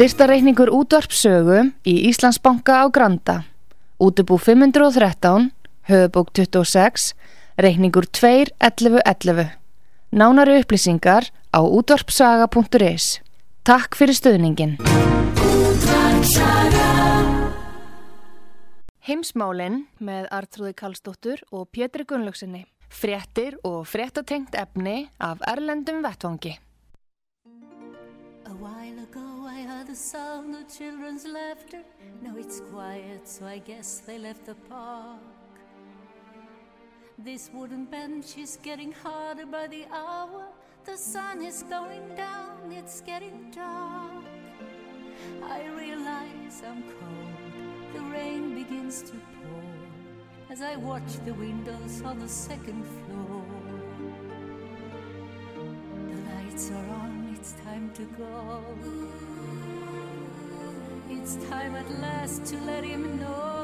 Styrtareikningur útvarpsögu í Íslandsbanka á Granda. Útubú 513, höfubók 26, reikningur 2.11.11. Nánari upplýsingar á útvarpsaga.is. Takk fyrir stöðningin. Heimsmálinn með Artrúði Kallstóttur og Pétri Gunnlaugsinni fréttir og fréttatengt efni af Erlendum Vettvangi. A while ago I heard the sound of children's laughter. Now it's quiet so I guess they left the park. This wooden bench is getting harder by the hour. The sun is going down, it's getting dark. I realize I'm cold, the rain begins to as I watch the windows on the second floor. The lights are on, it's time to go. It's time at last to let him know.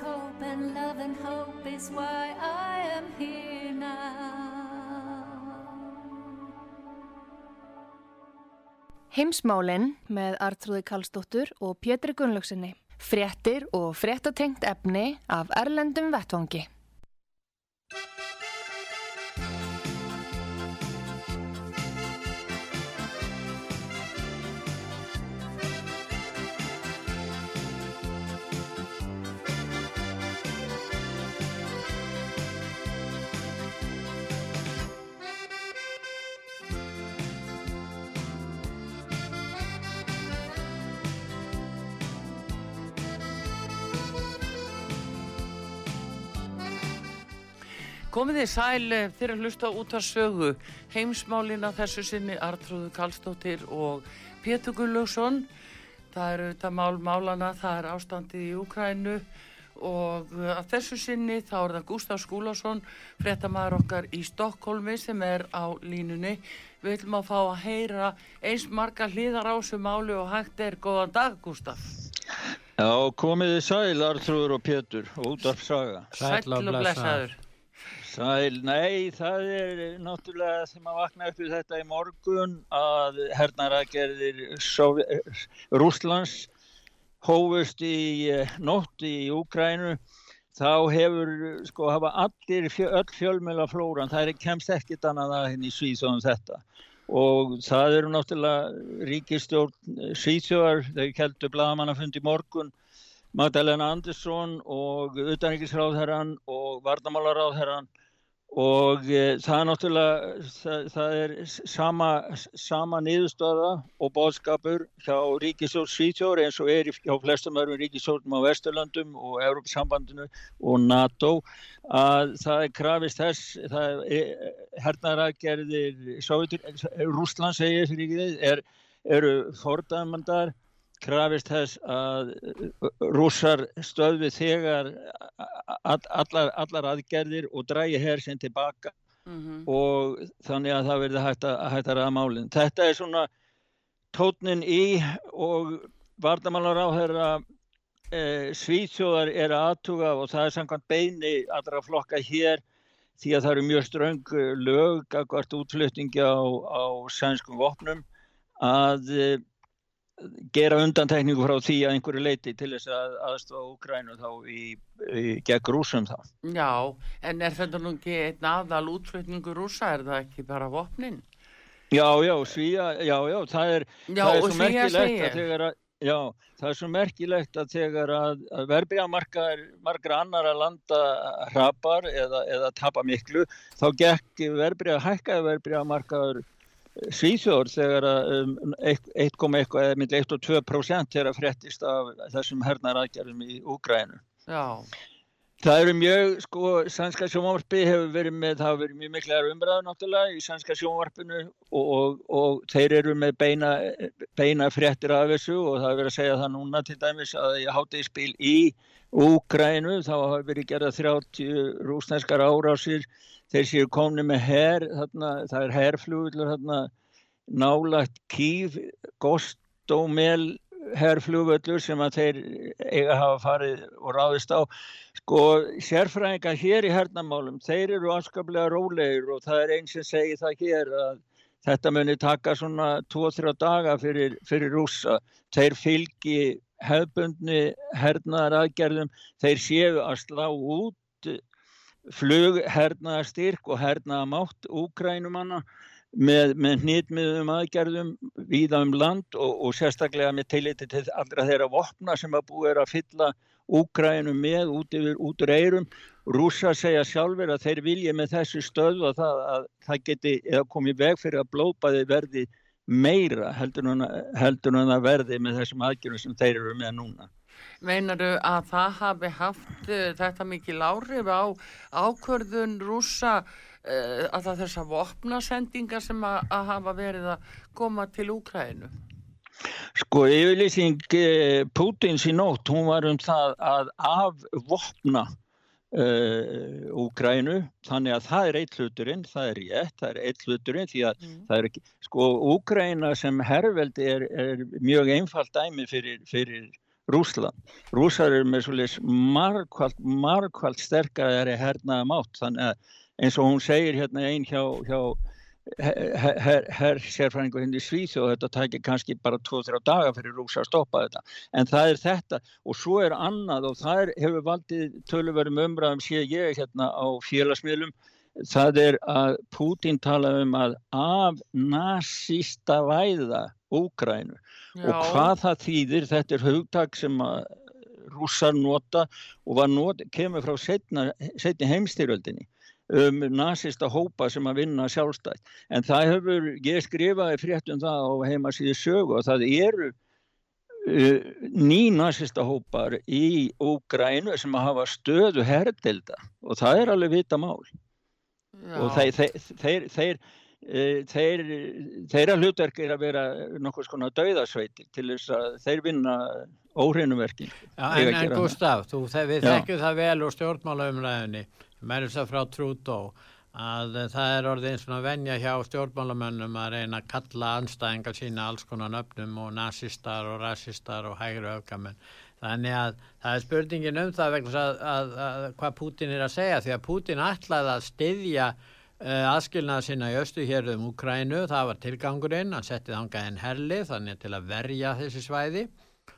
cope, and love and hope is why I am here now. Heimsmálinn með Artrúði Kallstóttur og Pétri Gunnlaugsinni. Frettir og frettatengt efni af Erlendum Vettvangi. Komið þið sæl eh, að hlusta út af sögu heimsmálina þessu sinni Artrúðu Kallstóttir og Pétur Gullugson. Það eru þetta mál málana, það er ástandið í Úkrænu og eh, að þessu sinni þá er það Gustaf Skúlason, fréttamaður okkar í Stokkólmi sem er á línunni. Við viljum að fá að heyra eins marga hlýðar á þessu máli og hægt er góðan dag Gustaf. Já, komiði sæl, Arþrúður og Pétur, út af saga. Sæll og blessaður. Sæl, nei, það er náttúrulega þegar maður vaknaði upp við þetta í morgun að hernaragerðir Rúslands hófust í eh, nótt í Úkrænu þá hefur, sko, hafa allir, fjö, öll fjölmjöla flóran, það er kemst ekkit annað að henni í Svíþjóðum þetta. Og það eru náttúrulega ríkistjórn Svíþjóðar, þau keldu bladamannafundi í morgun. Magdalena Andersson og utanríkisráðherran og vardamálaráðherran og e, það er náttúrulega, það, það er sama, sama niðurstöða og bóðskapur hjá ríkisjórn Svíþjóður eins og er hjá flestum öðrum ríkisjórnum á Vesturlandum og Európsambandinu og NATO að það er krafist þess, það er hernaragerðir Rúsland segir fyrir er, eru fordæmandar krafist þess að rússar stöðvi þegar allar, allar aðgerðir og drægi hér sem tilbaka Mm -hmm. og þannig að það verði hægt að, hægt að ræða málinn. Þetta er svona tótnin í og vardamálar á þeirra e, svíþjóðar er að aðtuga og það er samkvæmt beini allra flokka hér því að það eru mjög ströng lög akkvært útflutningi á, á sænskum vopnum að e, gera undantekningu frá því að einhverju leiti til þess að aðstofa Úkrænu þá í, í gegn rúsum þá. Já, en er þetta nú ekki einn aðal útflutningu rúsa, er það ekki bara vopnin? Já, já, svíja, já, já, það er, Já, það er að þegar að, já, það er svo merkilegt að þegar að, að verbreyðamarkaðar margra annara landa hrapar eða, eða tapa miklu, þá gekk verbreyða, hækkaði verbreyðamarkaður Svíþjóður þegar um, 1,1 eða myndi 1 og 2% þegar að fréttist af þessum hernaraðgerðum í Úgrænu. Já, Það eru mjög, sko, sænska sjónvarpi hefur verið með, það hefur verið mjög miklar umræður náttúrulega í sænska sjónvarpinu og, og, og þeir eru með beina, beina fréttir af þessu og það er verið að segja það núna til dæmis að ég hátti í spil í Úgrænu, þá hafa verið gerað 30 rúsneskar árásir, þeir séu komni með her, þarna, það er herflugullur þarna nálagt kýf, gostómel herflugvöllur sem að þeir eiga hafa farið og ráðist á. Sko sérfræðingar hér í hernamálum þeir eru afskaplega rólegir og það er eins sem segir það hér að þetta muni taka svona 2-3 daga fyrir, fyrir rússa. Þeir fylgi hefbundni hernaðar aðgerðum þeir séu að slá út flug hernaðar styrk og hernaðar mátt úkrænumanna með, með hnitmiðum aðgerðum víða um land og, og sérstaklega með teiliti til allra þeirra vopna sem að búið er að fylla Úkrænu með út, yfir, út úr eirum. Rúsa segja sjálfur að þeir vilja með þessu stöðu að það, að það geti komið veg fyrir að blópaði verði meira heldur en, að verði með þessum aðgerðum sem þeir eru með núna. Meinaru að það hafi haft uh, þetta mikil áhrif á ákvörðun rúsa uh, að það þessar vopnasendingar sem að, að hafa verið að koma til Úkrænu? Sko yfirlýsing eh, Pútins í nótt, hún var um það að afvopna uh, Úkrænu, þannig að það er eitt hluturinn, það er rétt, það er eitt hluturinn því að Mm. það er ekki, sko Úkræna sem herveldi er, er mjög einfalt dæmi fyrir, fyrir Rúsland. Rúsar eru með svolítið margkvælt, margkvælt sterkari hernaða mátt, þannig að eins og hún segir hérna einn hjá, hjá her, her, her sérfræðingu hindi í Svíþjóð þetta tækir kannski bara 2-3 daga fyrir rúsa að stoppa þetta. En það er þetta og svo er annað og það er, hefur valdið töluverðum umræðum sé ég hérna á félagsmiðlum. Það er að Pútín tala um að af nazista væða Úkrænu og hvað það þýðir, þetta er hugtak sem að rússar nota og var not, kemur frá setna, setni heimstyröldinni um nazista hópa sem að vinna sjálfstætt. En það hefur, ég skrifaði frétt um það á heimasíðu sögu og það eru uh, ný nazista hópar í Úgrænu sem að hafa stöðu herdelda og það er alveg vita mál. Já. og þeir, þeir, þeir, þeir, þeir, þeirra hlutverk er að vera nokkuð skona dauðasveitir til þess að þeir vinna óhrinuverkin. En, að en. Gustaf, þú, þe- við þekkjum það vel úr stjórnmálaumræðinni, mennum það frá Trudeau, að það er orðið svona venja hjá stjórnmálamönnum að reyna að kalla anstæðingar sína alls konar nöfnum og nazistar og rasistar og hægri öfgamenn. Þannig að það er spurningin um það vegna þess að, að, að hvað Pútin er að segja því að Pútin ætlaði að styðja aðskilnaða sinna í östu hér um Ukrænu, það var tilgangurinn, hann setti þangað en herlið þannig til að verja þessi svæði.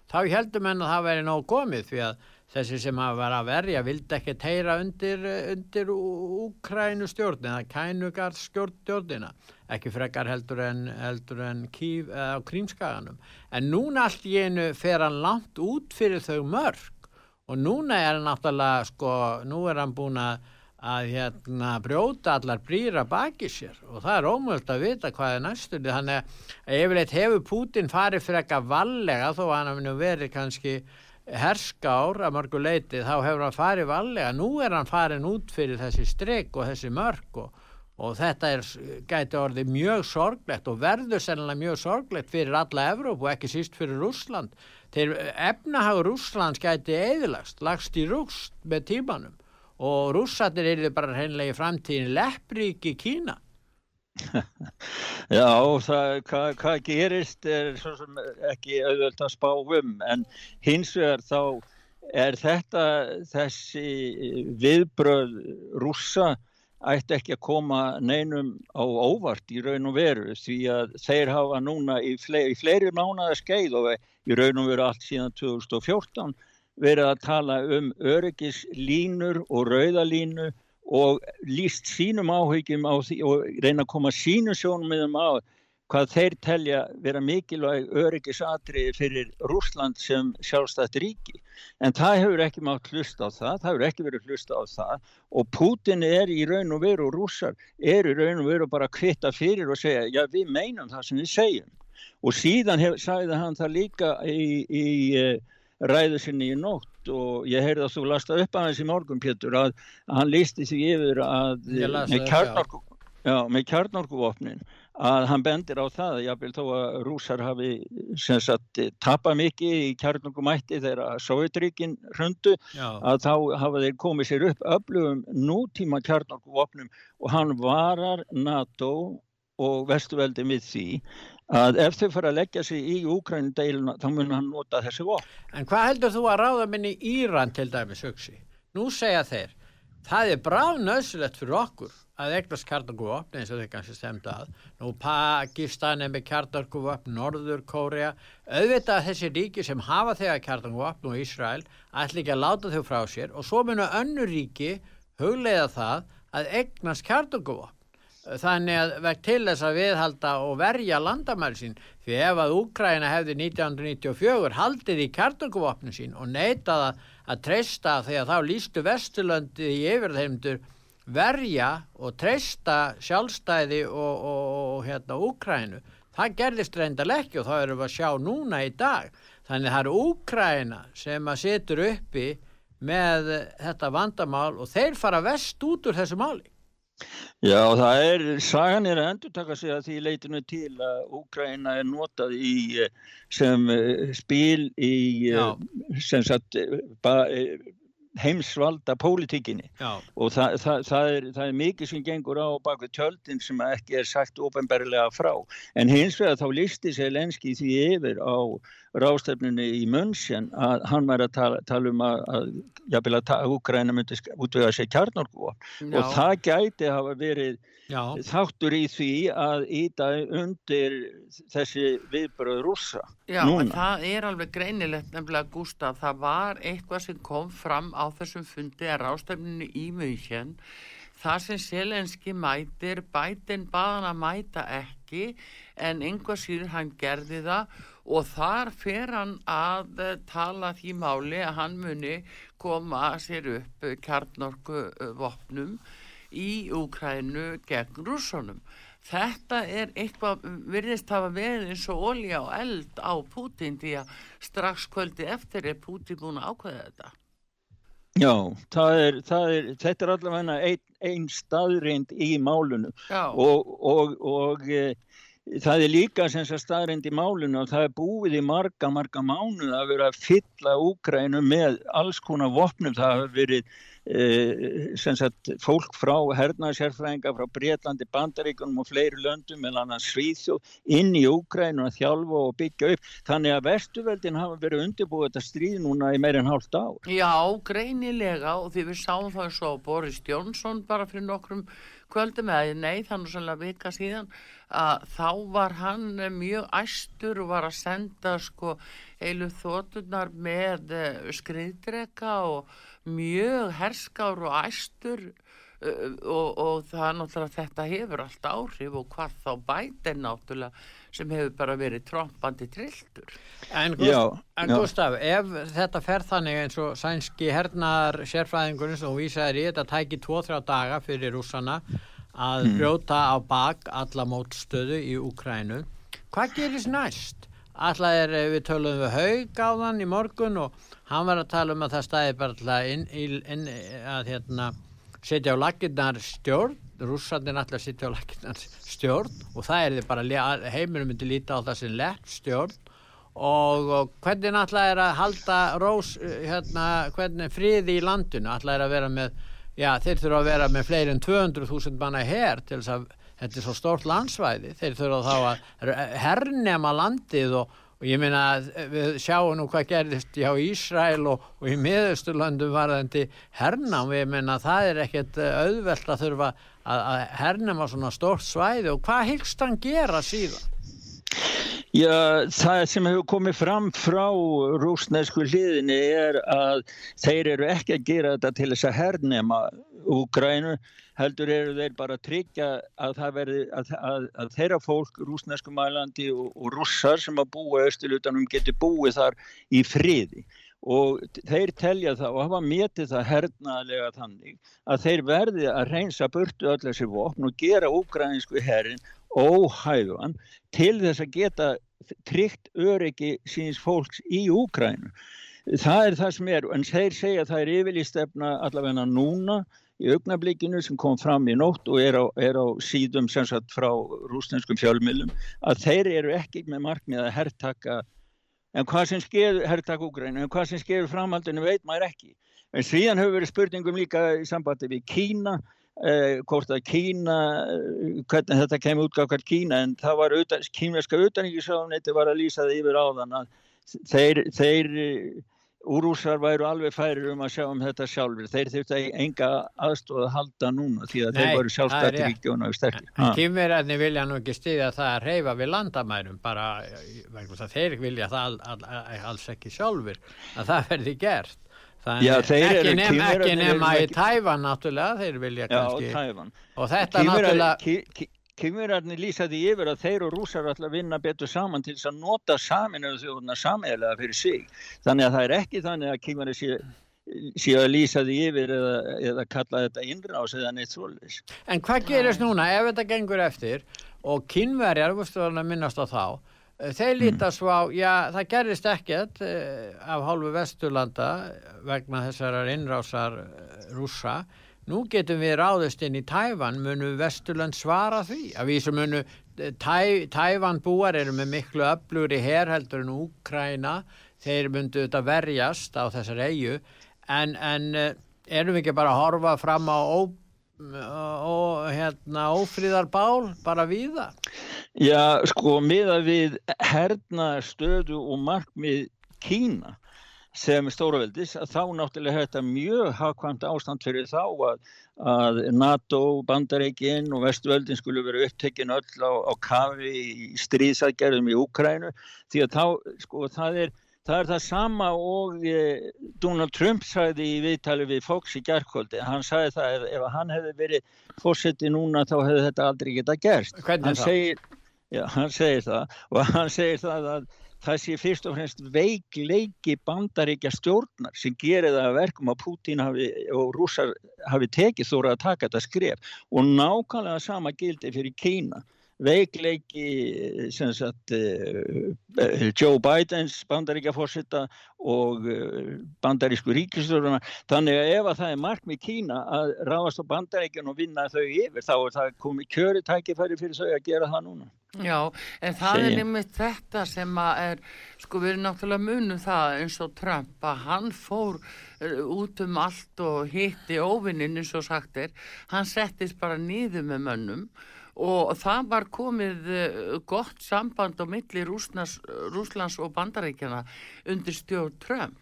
Þá heldum enn að það væri nóg komið því að þessi sem að vera að verja vildi ekki teira undir, undir Úkrænu stjórn eða kænugard stjórnina ekki frekar heldur en, heldur en kýf eða á krímskaganum. En núna allt í einu fer hann langt út fyrir þau mörg og núna er hann náttúrulega sko, nú er hann búin að að hérna brjóta allar brýra baki sér. Og það er ómöld að vita hvað er næstunni þannig að yfirleitt hefur Pútin farið fyrir eitthvað vallega þó að hann hafi nú verið kannski herskár að mörgu leiti þá hefur hann farið vallega nú er hann farin út fyrir þessi streik og þessi mörg og, og þetta er, gæti orðið mjög sorglegt og verður sennilega mjög sorglegt fyrir alla Evróp og ekki síst fyrir Rússland. Þeir efnahagur Rússlands gæti eðilagst, lagst í rúst með tímanum og rússarnir eru bara hreinlega í framtíðin leppríki Kína. Já, það, hvað, hvað gerist er svo sem ekki auðvöld að spá um en hins vegar þá er þetta þessi viðbröð rússa ætti ekki að koma neinum á óvart í raun og veru því að þeir hafa núna í fleiri, í fleiri mánuða skeið og í raun og veru allt síðan 2014 verið að tala um öryggislínur og rauðalínu og líst sínum áhyggjum á því og reyna að koma sínum sjónum á hvað þeir telja vera mikilvæg öryggisatri fyrir Rúsland sem sjálfstætt ríki. En það hefur ekki mátt hlusta á það, það hefur ekki verið hlusta á það og Putin er í raun og veru og rússar er í raun og veru bara að kvitta fyrir og segja já við meinum það sem við segjum. Og síðan hef, sagði hann það líka í, í ræðu sinni í nótt og ég heyrði að þú lasta upp aðeins í morgun Pétur að, að hann lísti sig yfir að las með kjarnorku, já, með kjarnorkuvopnin að hann bendir á það að jáfnvel þó að rúsar hafi sem sagt tapað mikið í kjarnorkumætti þegar Sovjetríkin hrundu að þá hafa þeir komið sér upp öflugum nútíma kjarnorkuvopnum og hann varar NATO og vestuveldi við því að ef þau fara að leggja sig í Úkrændeiluna þá mun hann nota þessi vopn. en hvað heldur þú að ráða minni Íran til dæmis hugsi? Nú segja þeir, það er bráð nöðsulegt fyrir okkur að eignast kjarnorkuvopn eins og þeir kannski stemdu að. Nú Pakistan er með kjarnorkuvopn, Norður Kórea, auðvitað þessi ríki sem hafa þegar kjarnorkuvopn og Ísrael ætla ekki að láta þau frá sér og svo munu önnur ríki hugleiða það að eignast kjarnorkuvopn. Þannig að vekk til þess að viðhalda og verja landamæri sín því ef að Úkraina hefði 1994 haldið í kjarnorkuvopnu sín og neitað að, treysta að þá lístu Vesturlöndi í yfirheimdur verja og treysta sjálfstæði og, og, og hérna Úkrainu. Það gerðist reyndal ekki og það erum við að sjá núna í dag. Þannig það eru Úkraina sem að situr uppi með þetta vandamál og þeir fara vest út úr þessu máli. Já, það er, sagan er að endur taka sig að því leitinu til að Úkraina er notað í eh, sem eh, spil í Já. eh, sem sagt ba, heimsvalda pólitíkinni. Og það, það, það, er, það er mikið sem gengur á baku tjöldin sem ekki er sagt ofinberlega frá. En hins vegar þá listi sér lenski því yfir á rástefnunni í München að hann var að tala, tala um að, að jafnvel að Úkraina myndi útvega sér kjarnorku og það gæti hafa verið já, þáttur í því að íta undir þessi viðbröð rússa Já, það er alveg greinilegt nefnilega Gustaf, það var eitthvað sem kom fram á þessum fundi að rástefninu í München það sem Selenski mætir bætin baðan að mæta ekki en einhvað síður hann gerði það og þar fer hann að eh, tala því máli að hann muni koma sér upp kjarnorku vopnum í Úkrænu gegn rússonum. Þetta er eitthvað, virðist hafa verið eins og olja og eld á Pútin því að strax kvöldi eftir er Pútin búin að ákveða þetta. Já, það er, það er, þetta er allavega einn ein staðreind í málunu Já, og, og, og e, það er líka sem sagt staðreind í málunu og það er búið í marga, marga mánuð að vera að fylla Úgrænu með alls konar vopnum. Það hafa verið sagt fólk frá hernaðsérfræðinga frá Breitlandi, Bandaríkunum og fleiri löndum meðal annars Svíþjóð inn í Úgrænu að þjálfa og byggja upp. Þannig að vestuveldin hafa verið undirbúið þetta stríð núna í meirinn hálft ár. Já, greinilega og því við sáum það svo Boris Jónsson bara fyrir nokkrum kvöldum eða nei, nú sannlega vika síðan að þá var hann eh, mjög æstur og var að senda sko heilu þóttunar með eh, skriðdreka og mjög herskár og æstur uh, og, og það er náttúrulega þetta hefur allt áhrif og hvað þá bætir náttúrulega sem hefur bara verið trompandi trilltur. En, Já, Gust, en já. Gustaf, ef þetta fer þannig eins og sænski hernar sérfræðingurinn sem þú vísaðir í, þetta tæki 2-3 daga fyrir rússana að brjóta á bak alla mótstöðu í Úkrænu. Hvað gerist næst? Alla er, eh, við töluðum við haug á þann í morgun og hann var að tala um að það stæði bara alltaf inn, inn, inn að hérna setja á laginnar stjórn. Rússarnir alltaf setja á laginnar stjórn og það er þið bara heiminum myndi líta á það sem lett stjórn. Og, og hvernig alltaf er að halda rós eh, hérna, hvernig friði í landinu? Alltaf er að vera með já þeir þurfa að vera með fleiri en 200.000 manna her til þess að þetta er svo stórt landsvæði. Þeir þurfa þá að hernema landið og, og ég meina að við sjáum nú hvað gerðist hjá Ísrael og, og í miðausturlöndum varðandi hernam, ég meina það er ekkert eh, auðvelt að þurfa að, að hernema svona stórt svæði. Og hvað hyggst hann gera síðan? Já, það sem hefur komið fram frá rúsnesku hliðinni er að þeir eru ekki að gera þetta til þess að hernema Úgrænu, heldur eru þeir bara að tryggja að, verði, að, að, að þeirra fólk, rúsnesku mælandi og, og rússar sem að búa austulutanum geti búið þar í friði og þeir telja það og hafa metið það hernaðlega þannig að þeir verði að reynsa burtu öll þessi vopn og gera úgrænsku herrin óhæfan til þess að geta tryggt öryggi síns fólks í Úkrænu. Það er það sem er, en þeir segja að það er yfirlýstefna allavega núna í augnablikinu sem kom fram í nótt og er á, er á síðum sem sagt frá rústenskum fjölmilum að þeir eru ekki með markmið að herrtaka en hvað sem sker herrtaka Úkrænu, en hvað sem sker framhaldinu veit maður ekki. En síðan hefur verið spurningum líka í sambandi við Kína eh, hvort að Kína, eh, hvernig þetta kemur útgáð Kína, en það var utan, kínverska utanríkisráðuneyti var að lýsa það yfir áðan að þeir, þeir úrúsar væru alveg færir um að sjá um þetta sjálfur. Þeir þurftu enga aðstóð að halda núna því að Nei, þeir voru það er sjálfstætt rétt. ríkjón og sterkir. Kýmverjarnir vilja nú ekki stiðja það að reyfa við landamærum bara, þeir vilja það all, all, all, alls ekki sjálfur að það verði gert. Já, ekki, nema, ekki nema í Tævan náttúrulega, þeir vilja Já, kannski Tævan. og þetta náttúrulega Kymverarnir lýsaði yfir að þeir og rúsar ætla að vinna betur saman til þess að nota saminuðu þjóðuna sameiginlega fyrir sig. Þannig að það er ekki þannig að kymverarnir sé, sé að lýsa því yfir eða, eða kalla þetta innrás eða neitt svoleiðis. En hvað gerist núna ef þetta gengur eftir og kynverjar, veistu að minnast á þá, þeir líta svo á, já það gerist ekkert eh, af hálfu Vesturlanda vegna þessar innrásar eh, rússa. Nú getum við ráðist inn í Tævan, munu Vesturland svara því? Að við sem munu, eh, Tæ, Tævan búar eru með miklu öflugri herheldur en Úkræna, þeir myndu þetta verjast á þessar eigu, en, en eh, erum við ekki bara að horfa fram á ó, og hérna ófríðarbál bara við það Já, sko, miða við herna stöðu og markmið Kína sem stóraveldis, að þá náttúrulega þetta mjög hagkvæmt ástand fyrir þá að, að NATO, Bandaríkin og Vestuöldin skulle vera upptekinn öll á, á kafi í stríðsækjarðum í Úkrænu því að þá, sko, það er Það er það sama og eh, Donald Trump sagði í viðtali við Fox í gerðkvöldi. Hann sagði það ef, ef hann hefði verið fórseti núna þá hefði þetta aldrei getað gerst. Hvernig hann þá? segir, já, hann segir það og hann segir það að það sé fyrst og fremst veikleiki bandaríkja stjórnar sem gerir það að verkum að Putin hafi, og rússar hafi tekið þóra að taka þetta skref. Og nákvæmlega sama gildi fyrir Kína veikleiki sem sagt uh, Joe Bidens bandaríkjaforsetta og uh, bandarísku ríkistjórnuna þannig að ef að það er markmið Kína að ráðast á bandaríkjan og vinna þau yfir þá er það komið kjöri tækifæri fyrir þau að gera það núna. Já, en það er Segja. nefnitt þetta sem að er, sko við erum náttúrulega munum það eins og Trump að hann fór út um allt og hitti óvinnin eins og sagt er, hann settist bara niður með mönnum og það var komið uh, gott samband á milli Rúslands, Rúslands og Bandaríkjana undir stjórn Trump.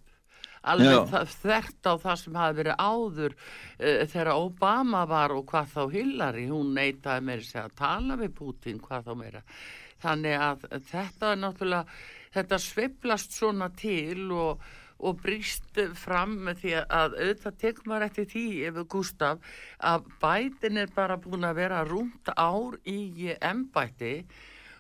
Alveg þvert á það sem hafi verið áður uh, þegar Obama var og hvað þá Hillary, hún neitaði meira segja að tala við Putin, hvað þá meira. Þannig að þetta er náttúrulega, þetta sveiflast svona til og, og brýst fram með því að auðvitað tekur maður eftir því, ef Gustaf, að bætin er bara búin að vera rúmt ár í embætti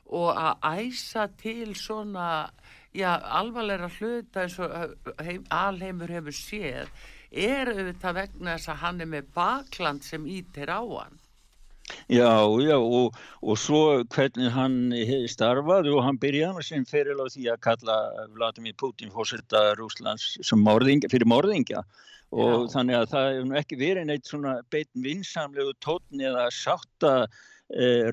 og að æsa til svona já, alvarleira hluta eins og heim, alheimur hefur séð er auðvitað vegna þess að hann er með bakland sem ítir á hann. Já, já, og, og svo hvernig hann hefði starfað og hann byrjaði sinn feril á því að kalla Vladimir Putin fórsetta Rúslands sem morðingja, fyrir morðingja og Já. þannig að það hefur ekki verið neitt svona beitt vinsamlegu tónn eða sátta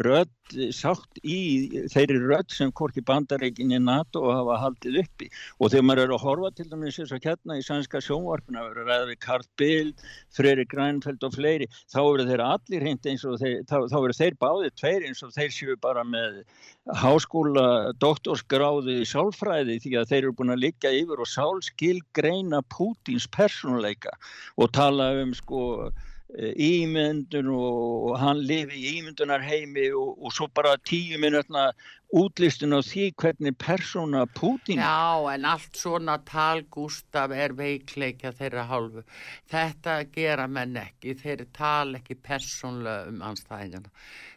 rödd, sátt í þeirri rödd sem hvorki bandareikinni NATO hafa haldið uppi. Og þegar maður er að horfa til dæmis þess að kjarna í sænska sjónvarpina ræða við Karl Bild, Freyri Grænfeld og fleiri, þá eru þeir allir hreint eins og þeir, þá, þá eru þeir báðir tveir eins og þeir séu bara með háskóla doktorsgráði í sálfræði því að þeir eru búin að liggja yfir og sálskilgreina Pútins persónuleika og tala um sko eh, ímyndun og hann lifi í ímyndunar heimi og, og svo bara tíu minutna útlistun á því hvernig persóna Pútín Já, en allt svona tal Gustaf er veikleikja þeirra hálfu. Þetta gera menn ekki, þeir tala ekki persónlega um anstæðingana.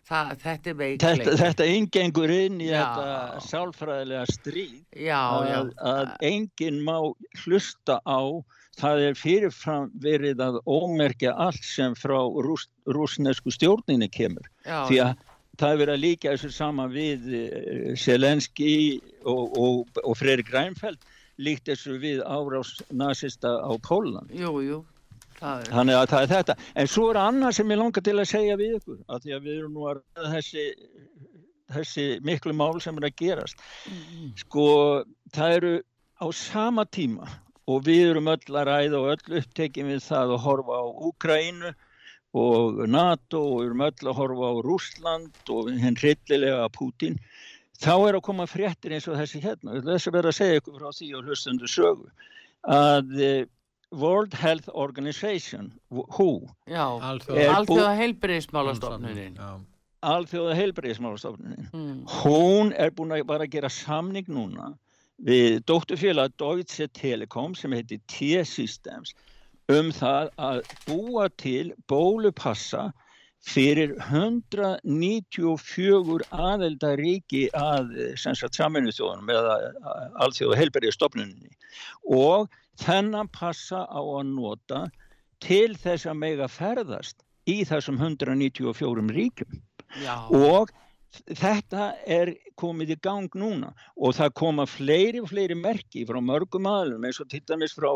Það, þetta er þetta, veikleikja. þetta ingengur inn í Já. þetta sálfræðilega stríð Já, já, að, að enginn má hlusta á það er fyrirfram verið að ómerkja allt sem frá rús, rúsnesku stjórninni kemur já, því að það er verið að líka þessu saman við eh, Selenski og, og, og Freirik Reinfeldt líkt þessu við árás nazista á er, Þannig að það er þetta. En svo er annað sem ég langar til að segja við ykkur, að því að við erum nú að þessi, þessi miklu mál sem er að gerast. Sko, það eru á sama tíma og við erum öll að ræða og öll upptekin við það að horfa á Úkraínu og NATO og við erum öll að horfa á Rússland og henn hryllilega Pútín. Þá er að koma fréttir eins og þessi hérna. Þess að vera að segja ykkur frá því og hlustundu sögu að eh, World Health Organization, WHO, já, alþjóða. Já. alþjóða heilbreyðismálastofnunin, Mm. hún er búin að bara gera samning núna við dótturfélag Deutsche Telekom sem heitir T-Systems um það að búa til bólupassa fyrir 194 aðeldaríki að sagt saminu þjóðunum eða alþjóða heilbreyðistofnuninni og þennan passa á að nota til þess að mega ferðast í þessum 194 ríkjum. Já, og þetta er komið í gang núna og það koma fleiri og fleiri merki frá mörgum aðlum eins og dæmis frá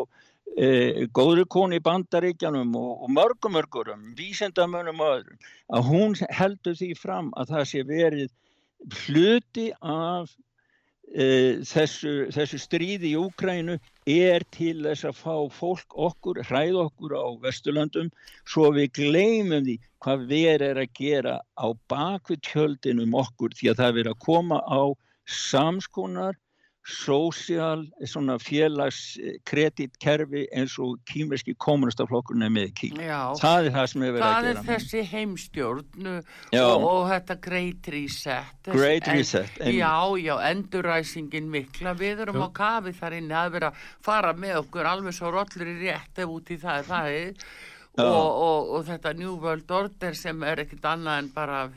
e, góðri koni í bandaríkjanum og, og mörgum mörgurum, vísendamönum og öðrum, að hún heldur því fram að það sé verið hluti af þessu, þessu stríði í Úkrænu er til þess að fá fólk okkur, hræð okkur á Vesturlöndum svo við gleymum því hvað við er að gera á bakvið tjöldin um okkur því að það er að koma á samskonar sósial, svona félagskreditkerfi eins og kýmerski kommunistaflokkurinn er með já. Það er það sem er verið Það að er gera. þessi heimstjórn Já. og, og þetta Great Reset. Great en- Reset, einmitt. Já, já, enduræsingin mikla. Við erum Já. á kafi þar inni að vera að fara með okkur alveg svo rollur í rétt ef út í það er það er. Og, og, og þetta New World Order sem er ekkit annað en bara uh,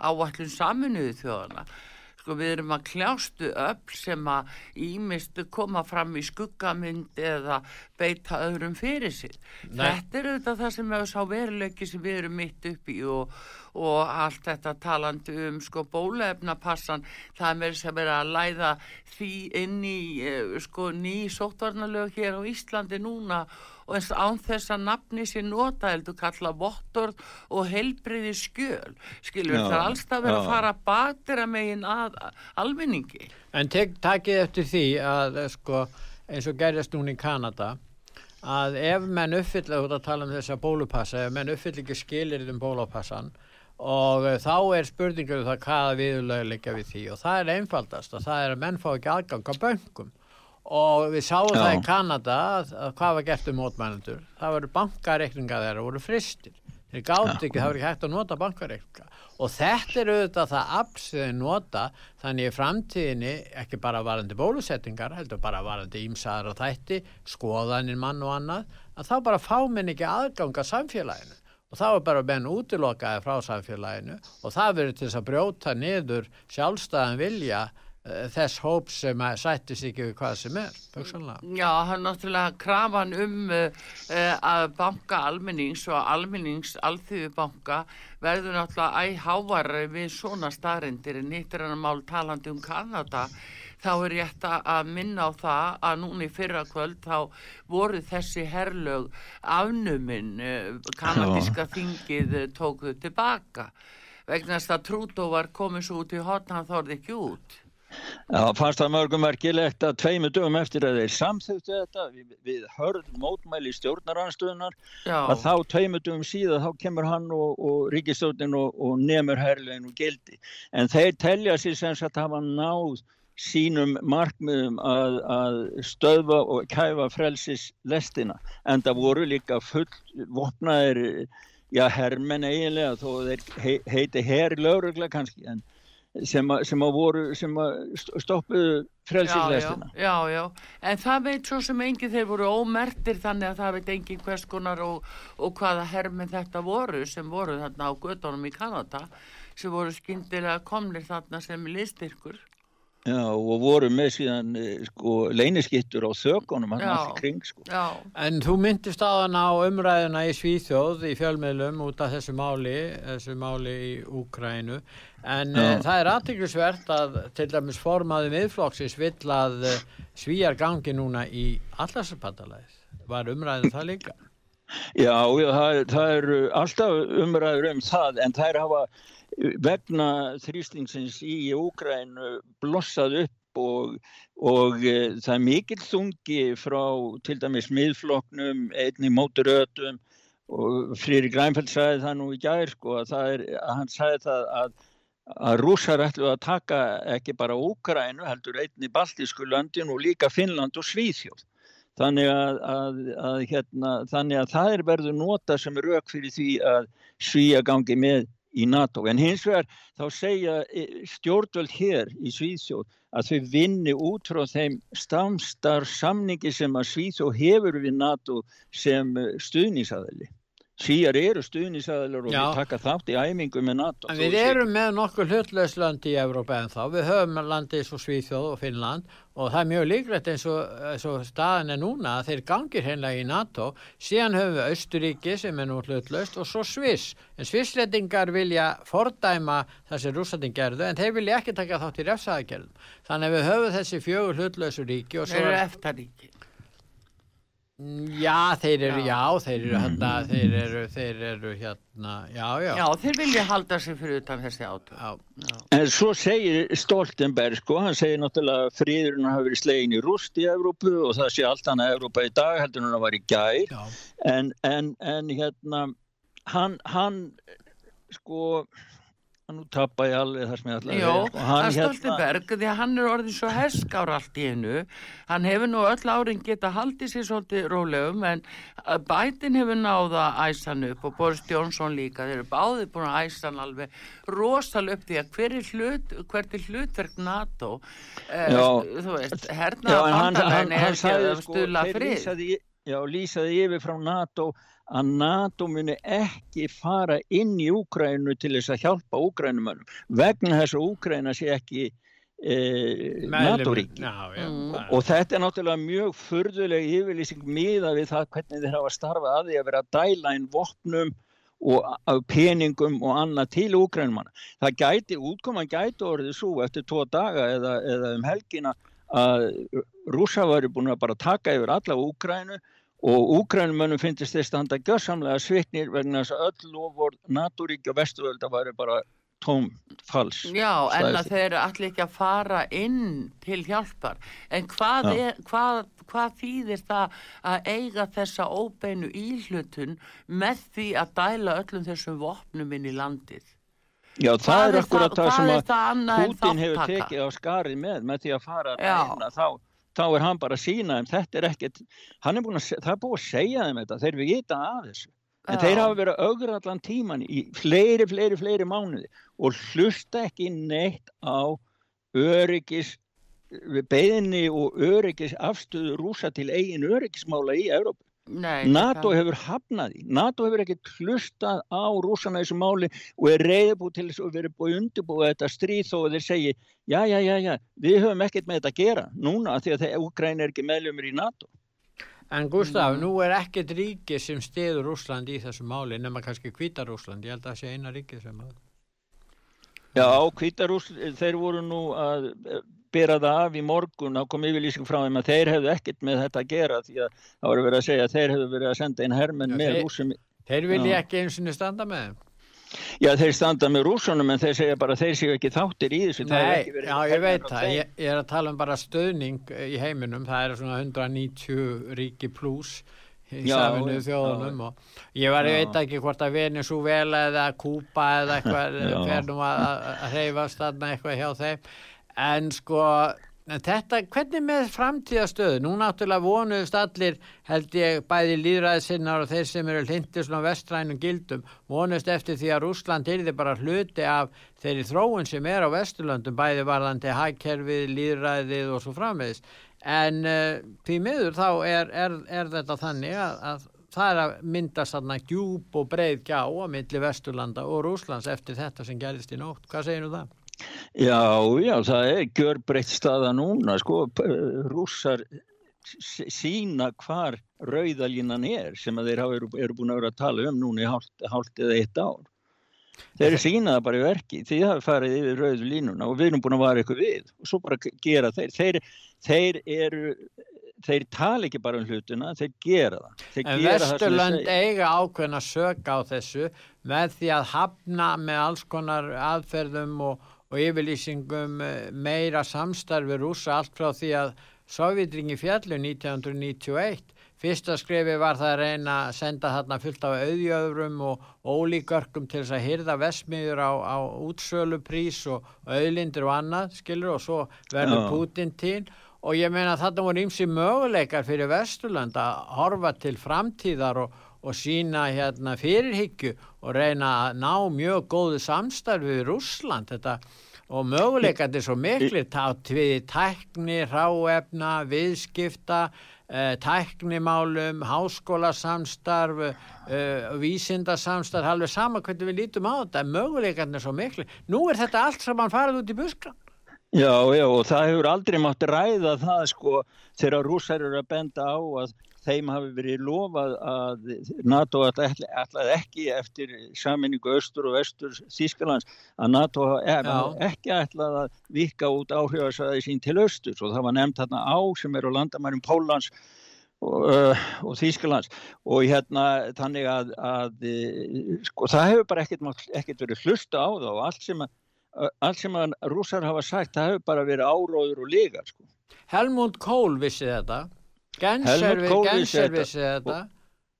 áallun saminuðu þjóðana. Sko við erum að kljástu öll sem að ímist koma fram í skuggamynd eða beita öðrum fyrir sig. Nei. Þetta er auðvitað það sem er sá veruleiki sem við erum mitt upp í og, og allt þetta talandi um sko bólefnapassan það er með sem er að læða því inn í eh, sko ný sóttvarnalög hér á Íslandi núna og eins án þess að nafni sér nota heldur kalla vottorð og helbriði skjöl. Skilur Já, það er alls að vera já. að fara megin að almenningi. En tek, takið eftir því að sko, eins og gerðist núna í Kanada að ef menn uppfylla, þú ert að tala um þessa bólupassa, ef menn uppfylla ekki skilir um bólupassan og eh, þá er spurningur um það hvaða liggja við því og það er einfaldast og það er að menn fá ekki aðgang á bönkum og við sáum Já. það í Kanada að, að hvað var gert um mótmænendur það voru bankareikninga þeirra voru fristir þeir gátt ekki, það var ekki hægt að nota bankareikninga. Og þetta er auðvitað það apps þeir nota þannig í framtíðinni ekki bara varandi bólusettingar heldur bara varandi ímsaðar og þætti skoðanir mann og annað að þá bara fá menn ekki aðgang að samfélaginu. Og þá er bara menn útilokaði frá samfélaginu og það verður til þess að brjóta niður sjálfstæðan vilja þess hóp sem að sættist ekki við hvað sem er, hugsanlega. Já, hann náttúrulega krafan um uh, að banka almennings og almennings alþjóðu banka verður náttúrulega æhávar við svona staðrindir en nýttir hann mál talandi um Kanada. Þá er rétt að- að minna á það að núna í fyrra kvöld þá voru þessi herlög afnumin uh, kanadíska þingið uh, tókuð tilbaka vegna þess að Trúdó var komið svo út í hotna hann þorði ekki út Já, fannst það mörgum merkilegt að tveimu dögum eftir að þeir samþugtu þetta við, við hörð mótmæli stjórnaranstöðunar að þá tveimu dögum síðan þá kemur hann og, og ríkistjórnin og, og nemur herlegin og gildi. En þeir telja sér sem sagt hafa náð sínum markmiðum að, að stöðva og kæfa frelsis lestina. En það voru líka full vopnaðir, já, hermenn eiginlega þó þeir he, heiti herri lögregla kannski en sem að, sem að voru, sem að st- stoppuðu já, já, já, já, en það veit svo sem engin þeir voru ómertir þannig að það veit engin hvers konar og, og hvaða herminn þetta voru sem voru þarna á göttunum í Kanada sem voru skyndilega komnir þarna sem listyrkur. Já, og voru með síðan eh, sko, leyniskittur á þökunum hann Já. allir kring sko. Já, En þú myndist aðan á umræðuna í Svíþjóð í fjölmiðlum út af þessu máli, þessu máli í Úkrænu. En Já. uh, það er aðtiklisvert að til dæmis formaði miðflokksins vill að svíjar gangi núna í allarsapatalæð. Var umræðin það líka? Já, já það, það eru alltaf umræður um það en þær hafa eh, vegna þrýstingsins í Úgrænu blossað upp og, og e, það er mikill þungi frá til dæmis miðflokknum, einni móturötum og Frýri Grænfeld sagði það nú í gær sko að það er, að hann sagði það að að rússar ætlu að taka ekki bara Úkrænu heldur einni baltísku löndin og líka Finnland og Svíþjóð. Þannig að, að, að, hérna, þannig að það er verður nota sem er rauk fyrir því að Svíja gangi með í NATO. En hins vegar þá segja eh, stjórnvöld hér í Svíþjóð að þau vinni út frá þeim stamstar samningi sem að Svíþjóð hefur við NATO sem eh, stuðningsaðili. Svíjar eru stuðningsaðilar og Já. við taka þátt í æfingu með NATO. En við sé- erum með nokkur hlutlaus lönd í Evrópa en þá. Við höfum landi eins og Svíþjóð og Finnland og það er mjög líklegt eins og, eins og staðan er núna að þeir gangir hennar í NATO. Síðan höfum við Austuríki sem er nú hlutlaust og svo Sviss. En Svissletingar vilja fordæma það sem rússandin gerðu en þeir vilja ekki taka þátt í refsaðagerðum. Þannig að við höfum þessi fjögur hlutlausu ríki og svo. Já, þeir eru, Já. já, þeir eru hérna, þeir eru, þeir eru hérna, já, já. Já, þeir vilja halda sig fyrir utan þessi átöð. já. En svo segir Stoltenberg, sko, hann segir náttúrulega að friðurinn hafi verið slegin í rúst í Evrópu og það sé allt annað Evrópa í dag heldur en það var í gær. já. En, en, en hérna, hann, hann, sko, nú tappa ég alveg það sem ég ætlaði Jó, að segja, sko, það er Stoltenberg því að hann er orðin svo heskár allt í einu. Hann hefur nú öll árin geta haldið sér svolítið rólegum en uh, Biden hefur náða æsan upp og Boris Johnson líka. Þeir eru báðið búin að æsan alveg rosalega upp því að hver er hlut hvert er hlutverk NATO? Já. þú veist, hann, hann, bandalæni er ekki að sko, stula þeir frið. já, lýsaði yfir frá NATO að NATO muni ekki fara inn í Úkrænu til þess að hjálpa Úkrænumönnum vegna þess að Úkræna sé ekki e, NATO-ríki. Mm. Og þetta er náttúrulega mjög furðuleg yfirlýsing miða við það hvernig þeir hafa starfað að því að vera að dæla inn vopnum og af peningum og annað til úkrænumanna. Það gæti, útkoman gæti orðið svo eftir tvo daga eða, eða um helgina að rúsa væri búin að bara taka yfir alla Úkrænu og Úkrænumönnum finnst þeir standa gjörsamlega sviknir vegna þess að öll lofvort naturíkja vesturölda væri bara tóm fals. Já, en að þeir allir ekki að fara inn til hjálpar. En hvað, er, hvað, hvað þýðir það að eiga þessa óbeinu íhlutun með því að dæla öllum þessum vopnum inn í landið? Já, það Hvað er akkurat það- það sem að það Putin hefur tekið á skarið með, með því að fara að að þá, þá er hann bara að sína þeim, þetta er ekkert, hann er búin að, það er búin að segja þeim þetta, þeir vita af þessu. En Já. þeir hafa verið augur allan tíman í fleiri, fleiri, fleiri mánuði og hlusta ekki neitt á öryggis, beðinni og öryggis afstöðu rúsa til eigin öryggismála í Európa. Nei, NATO það- hefur hafnað því. NATO hefur ekki hlustað á rúsana í þessu máli og er reyðbúið til þess og verið búið undirbúið þetta stríð þó að þeir segi já, já, já, já, við höfum ekkert með þetta að gera núna af því að Úgræn er ekki meðlumir í NATO. En Gustaf, nú er ekkert ríki sem stiður Rúsland í þessu máli nema kannski hvítar Rúsland. Ég held að það sé eina ríki sem að... Já, Hvítarús, þeir voru nú að eh, bera það af í morgun, þá kom yfirlýsing frá þeim að þeir hefðu ekkert með þetta að gera því að það voru verið að segja að þeir hefðu verið að senda inn hermenn Já, með þeir- rúsum. Þeir vilja Já. ekki eins og standa með þeim. Já, þeir standa með rúsunum en þeir segja bara þeir séu ekki þáttir í þessu. Nei, já, ég veit það. Ég, ég er að tala um bara stöðning í heiminum. Það er svona 190 ríki pluss í Já, saminuðu já, þjóðunum og ég var, ég veit ekki hvort að Venezuela eða Kúpa eða eitthvað Já. fer nú að, að- að hreyfast þarna eitthvað hjá þeim en sko þetta, hvernig með framtíðastöðu nú náttúrulega vonuðust allir held ég bæði líðræðisinnar og þeir sem eru hlindið svona vestrænum gildum vonuðust eftir því að Rússland yrði bara hluti af þeirri þróun sem er á Vesturlöndum bæði varðandi hagkerfið, líðræðið og svo framvegis en uh, því miður þá er, er, er þetta þannig að, að það er að myndast þarna djúb og breið gjá á milli Vesturlanda og Rússlands eftir þetta sem gerist í nótt. Hvað segir þú það? Já, já, það er gjörbreytt staða núna, sko, p- rússar sína hvar rauðalínan er sem að þeir eru, eru búin að vera að tala um núna í hálft, eða eitt ár. Þeir sína það bara í verki, því það hafa farið yfir rauðu línuna og við erum búin að vara eitthvað við og svo bara gera þeir. Þeir, þeir eru, þeir tala ekki bara um hlutina, þeir gera það. Þeir En gera það Vesturlönd segja. eiga ákveðna sök á þessu með því að hafna með alls konar aðferðum og, og yfirlýsingum eh, meira samstarfi rúsa allt frá því að Sovjetringi fjallu 1991. Fyrsta skrefi var það að reyna að senda þarna fullt af auðjöfrum og ólíkörkum til þess að hyrða vesmiður á, á útsöluprís og auðlindir og annað, skilur, og svo verður Já. Putin til og ég meina að þetta voru ymsi möguleikar fyrir Vesturland að horfa til framtíðar og, og sína hérna fyrirhyggju og reyna að ná mjög góðu samstarfi við Rússland þetta og möguleikandi svo miklir tátt við tækni, ráefna, viðskipta, uh, tæknimálum, háskólasamstarf, uh, vísindasamstarf, alveg sama hvernig við lítum á þetta, möguleikandi svo miklir. Nú er þetta allt saman farið út í buskan. Já, já, og það hefur aldrei mátt ræða það sko þegar rússar eru að benda á að þeim hafi verið lofað að NATO ætlaði ætlaði ekki eftir saminningu austur og vestur Þískalands að NATO ekki ætlað að vika út áhrifasæði sín til austurs. Og það var nefnt þarna á sem er á landamærum Pólans og, uh, og Þýskalands. Og hérna þannig að, að eh, sko það hefur bara ekkert, ekkert verið hlusta á það og allt sem að allt sem að rússar hafa sagt það hefur bara verið áróður og ligar sko. Helmut Kohl vissi þetta, Genser, Helmut Kohl vissi Genser þetta. þetta.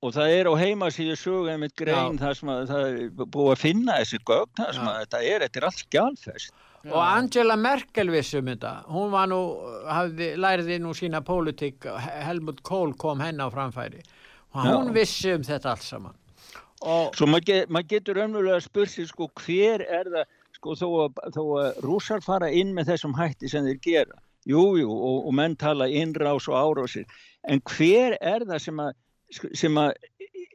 og það er á heimasíðu sögu einmitt grein þar sem að það er búið að finna þessi gögn þar sem Já. að þetta er, þetta er allt skjálfest Og Angela Merkel vissi um þetta. Hún var nú, hafði, læriði nú sína pólitík, Helmut Kohl kom henni á framfæri. Og Já. hún vissi um þetta allt saman. Og Svo maður get, mað getur önnulega að spurt sig sko hver er það sko þó að, þó að rússar fara inn með þessum hætti sem þeir gera. Jú, jú, og, og menn tala innrás og árásir. En hver er það sem að, sem að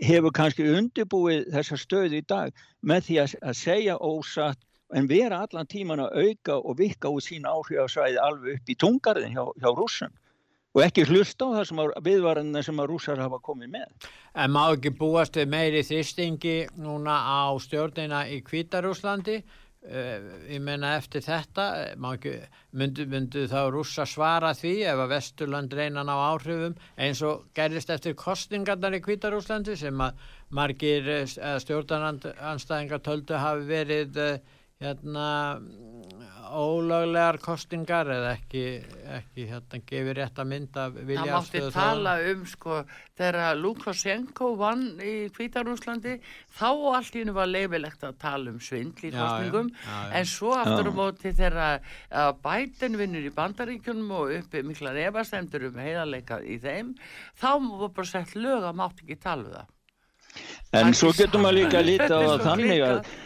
hefur kannski undirbúið þessa stöðu í dag með því að, að segja ósatt en vera allan tíman að auka og vikka úr sína áhrifasvæði alveg upp í tungarðin hjá, hjá rússum. og ekki hlusta á það sem að viðvaranna sem að rússar hafa komið með. En má ekki búast meiri þýstingi núna á stjórnina í Kvítarúslandi? Uh, ég menna eftir þetta, eh, ekki, myndu, myndu þá rússa svara því ef að Vesturland reyna að ná áhrifum eins og gerist eftir kostningarnar í Kvítarúslandi sem að margir uh, stjórnarnanstæðingar töldu hafi verið uh, hérna ólöglegar kostingar eða ekki, ekki hérna gefið rétt að mynda Það vilja mátti tala um sko þegar Lukashenko vann í Hvítarúslandi þá allt í hennu var leifilegt að tala um svindl í Já, kostningum já, já, já. en svo aftur á móti þegar að Biden vinnur í bandaríkjunum og uppi mikla refastendur um heiðarleika í þeim þá var bara sett lög að mátt ekki tala um það. En Það svo getur maður líka að líta á það þannig að.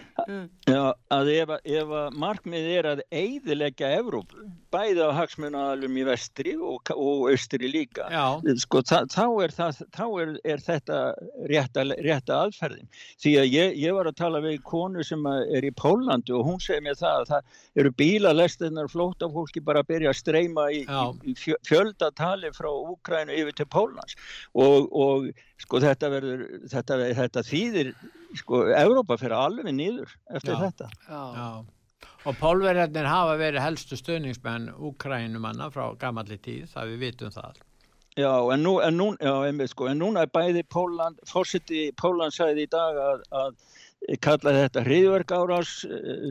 Já, að ef, ef markmið er að eiðilegja Evrópu, bæði á hagsmunaðalum í vestri og, og austri líka, sko, þá, er, það, þá er, er þetta rétta, rétta aðferðin. Því að ég, ég var að tala við konu sem að er í Pólandi og hún segir mér það að það eru bílalestinnar flótafólki bara að byrja að streyma í, í, í fjö- fjöldatali frá Úkrænu yfir til Pólans og, og sko þetta verður, þetta, þetta þýðir, sko, Evrópa fyrir alveg niður eftir Já. þetta. Já. Og pólverjarnir hafa verið helstu stöðningsmenn Úkrænumanna frá gamalli tíð, það við vitum það. Já, en, nú, en, nú, já, einmitt, sko, en núna er bæði Póland, fórseti Póland sagði í dag að, að kalla þetta hriðverk árás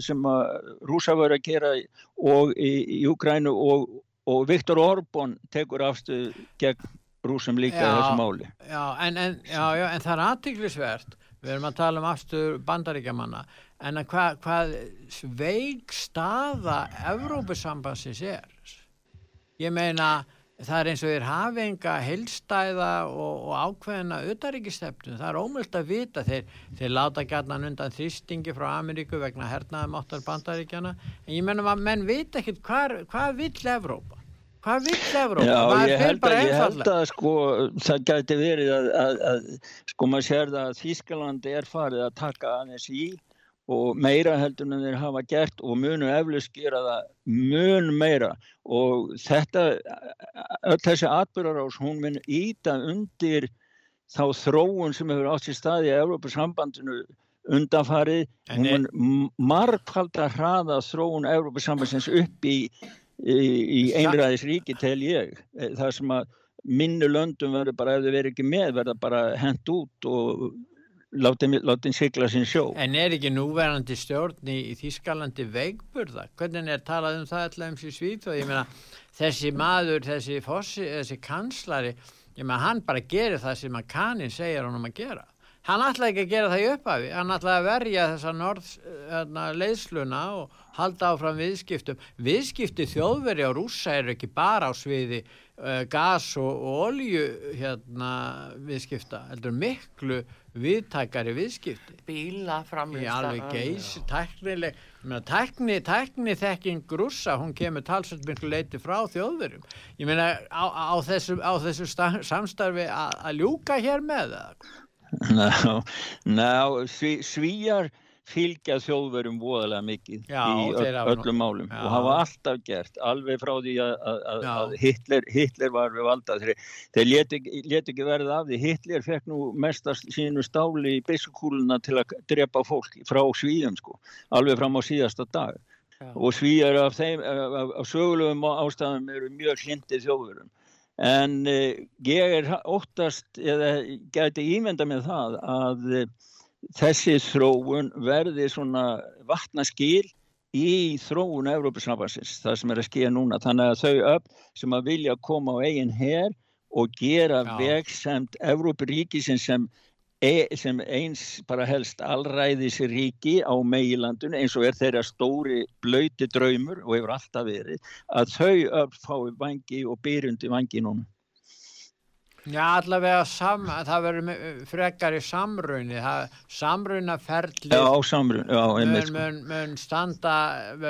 sem að rúsa voru að gera og í, í Ukrænu og, og Viktor Orbán tekur afstuð gegn rúsum líka Já. þessu máli. Já, en, en, já, það er aðtiklisvert, við erum að tala um afstur bandaríkjamanna, en að hvað hva sveig staða Evrópusambansins er. Ég meina, það er eins og þeir hafi enga heilstæða og, og ákveðina utaríkistefnu. Það er ómöld að vita. Þeir, þeir láta gætnan undan þrýstingi frá Ameríku vegna hernaðum áttar bandaríkjana. En ég meina, að menn vita ekkit hvað, hvað vill Evrópa? Hvað vill Evrópa? Já, ég fer held, bara að, ég held að sko, það gæti verið að, að, að sko maður sér það að Þískaland er farið að taka aðeins í og meira heldur en þeir hafa gert og munu eflust gera það mun meira. Og þetta, öll þessi atbyrgarás, hún mun íta undir þá þróun sem hefur átt sér staði í Evrópusambandinu undanfarið, hún mun margfald að hraða þróun Evrópusambandsins upp í í, í einræðisríki tel ég. Eh, það sem að minni löndum verður bara ef þau verður ekki með verður bara hent út og látin, sigla sin sjó En er ekki núverandi stjórn í, í Þískalandi veikburða? Hvernig er talað um það allavega um sér svíð og ég meina þessi maður, þessi fossi, þessi kanslari, ég meina hann bara gerir það sem að kaninn segir honum að gera. Hann ætlaði ekki að gera það í upphafi, hann ætlaði að verja þessa norð, hérna, leiðsluna og halda áfram viðskiptum. Viðskipti þjóðveri á rússa eru ekki bara á sviði uh, gas og, og olju hérna, viðskipta, heldur miklu viðtækari viðskipti. Bíla Í framlýsta. alveg geis, tæknileg, ég meina, tækni, tækni þekking rússa, hún kemur talsvöld miklu leiti frá þjóðverjum. Ég meina, á, á þessu, á þessu sta- samstarfi að ljúka hér með það. Ná, ná sví, svíjar fylgja þjóðverjum voðalega mikið Já, í öll, öllum málum Já. og hafa alltaf gert alveg frá því að, Hitler, Hitler var við valda þeir, þeir ekki, létu ekki verða af því Hitler fekk nú mestast sínu stáli í byssukúluna til að drepa fólk frá svíðum sko, alveg fram á síðasta dag Já. og svíjar af af, af, sögulegum ástæðum eru mjög hlindið þjóðverjum en uh, ég er óttast eða gæti ímynda með það að uh, þessi þróun verði svona vatnaskil í þróun Evrópusambansins, það sem er að skýja núna þannig að þau upp sem að vilja koma á eigin her og gera Já. vegsemt Evrópuríkisins sem, sem eins bara helst allræðisríki á meilandun eins og er þeirra stóri blöyti draumur og hefur alltaf verið að þau fái vangi og byrjundi vangi núna. Já, allavega sam, það verður frekar í samrunni, það, samrunnaferli Já, samrun, já, mun, sko. mun, mun standa,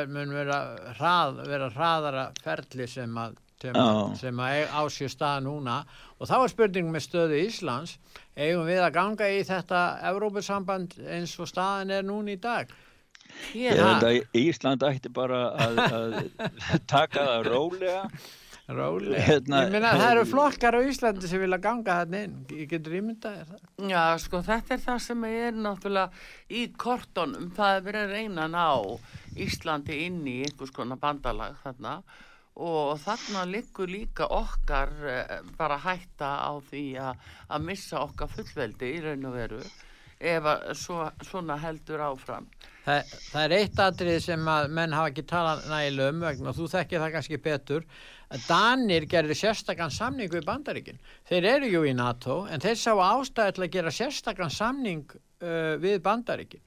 mun- vera, hrað, vera hraðara ferli sem að, sem, sem að á sér stað núna og þá er spurning með stöðu Íslands, eigum við að ganga í þetta Evrópusamband eins og staðan er núna í dag? Ég held að Ísland ætti bara að, að taka það rólega Rólega. Hérna- ég meina það eru flokkar á Íslandi sem vilja ganga þarna inn. Ég getur ímyndað þér það. Já, sko, þetta er það sem er náttúrulega í kortunum. Það er verið að reyna að ná Íslandi inn í einhvers konar bandalag þarna og þarna liggur líka okkar eh, bara hætta á því að, missa okkar fullveldi í raun og veru ef svo, svona heldur áfram. Það, það er eitt atrið sem að menn hafa ekki talað nægilega um vegna og þú þekkir það kannski betur Danir gerði sérstakann samning við Bandaríkin. Þeir eru jú í NATO en þeir sá ástæði til að gera sérstakann samning uh, við Bandaríkin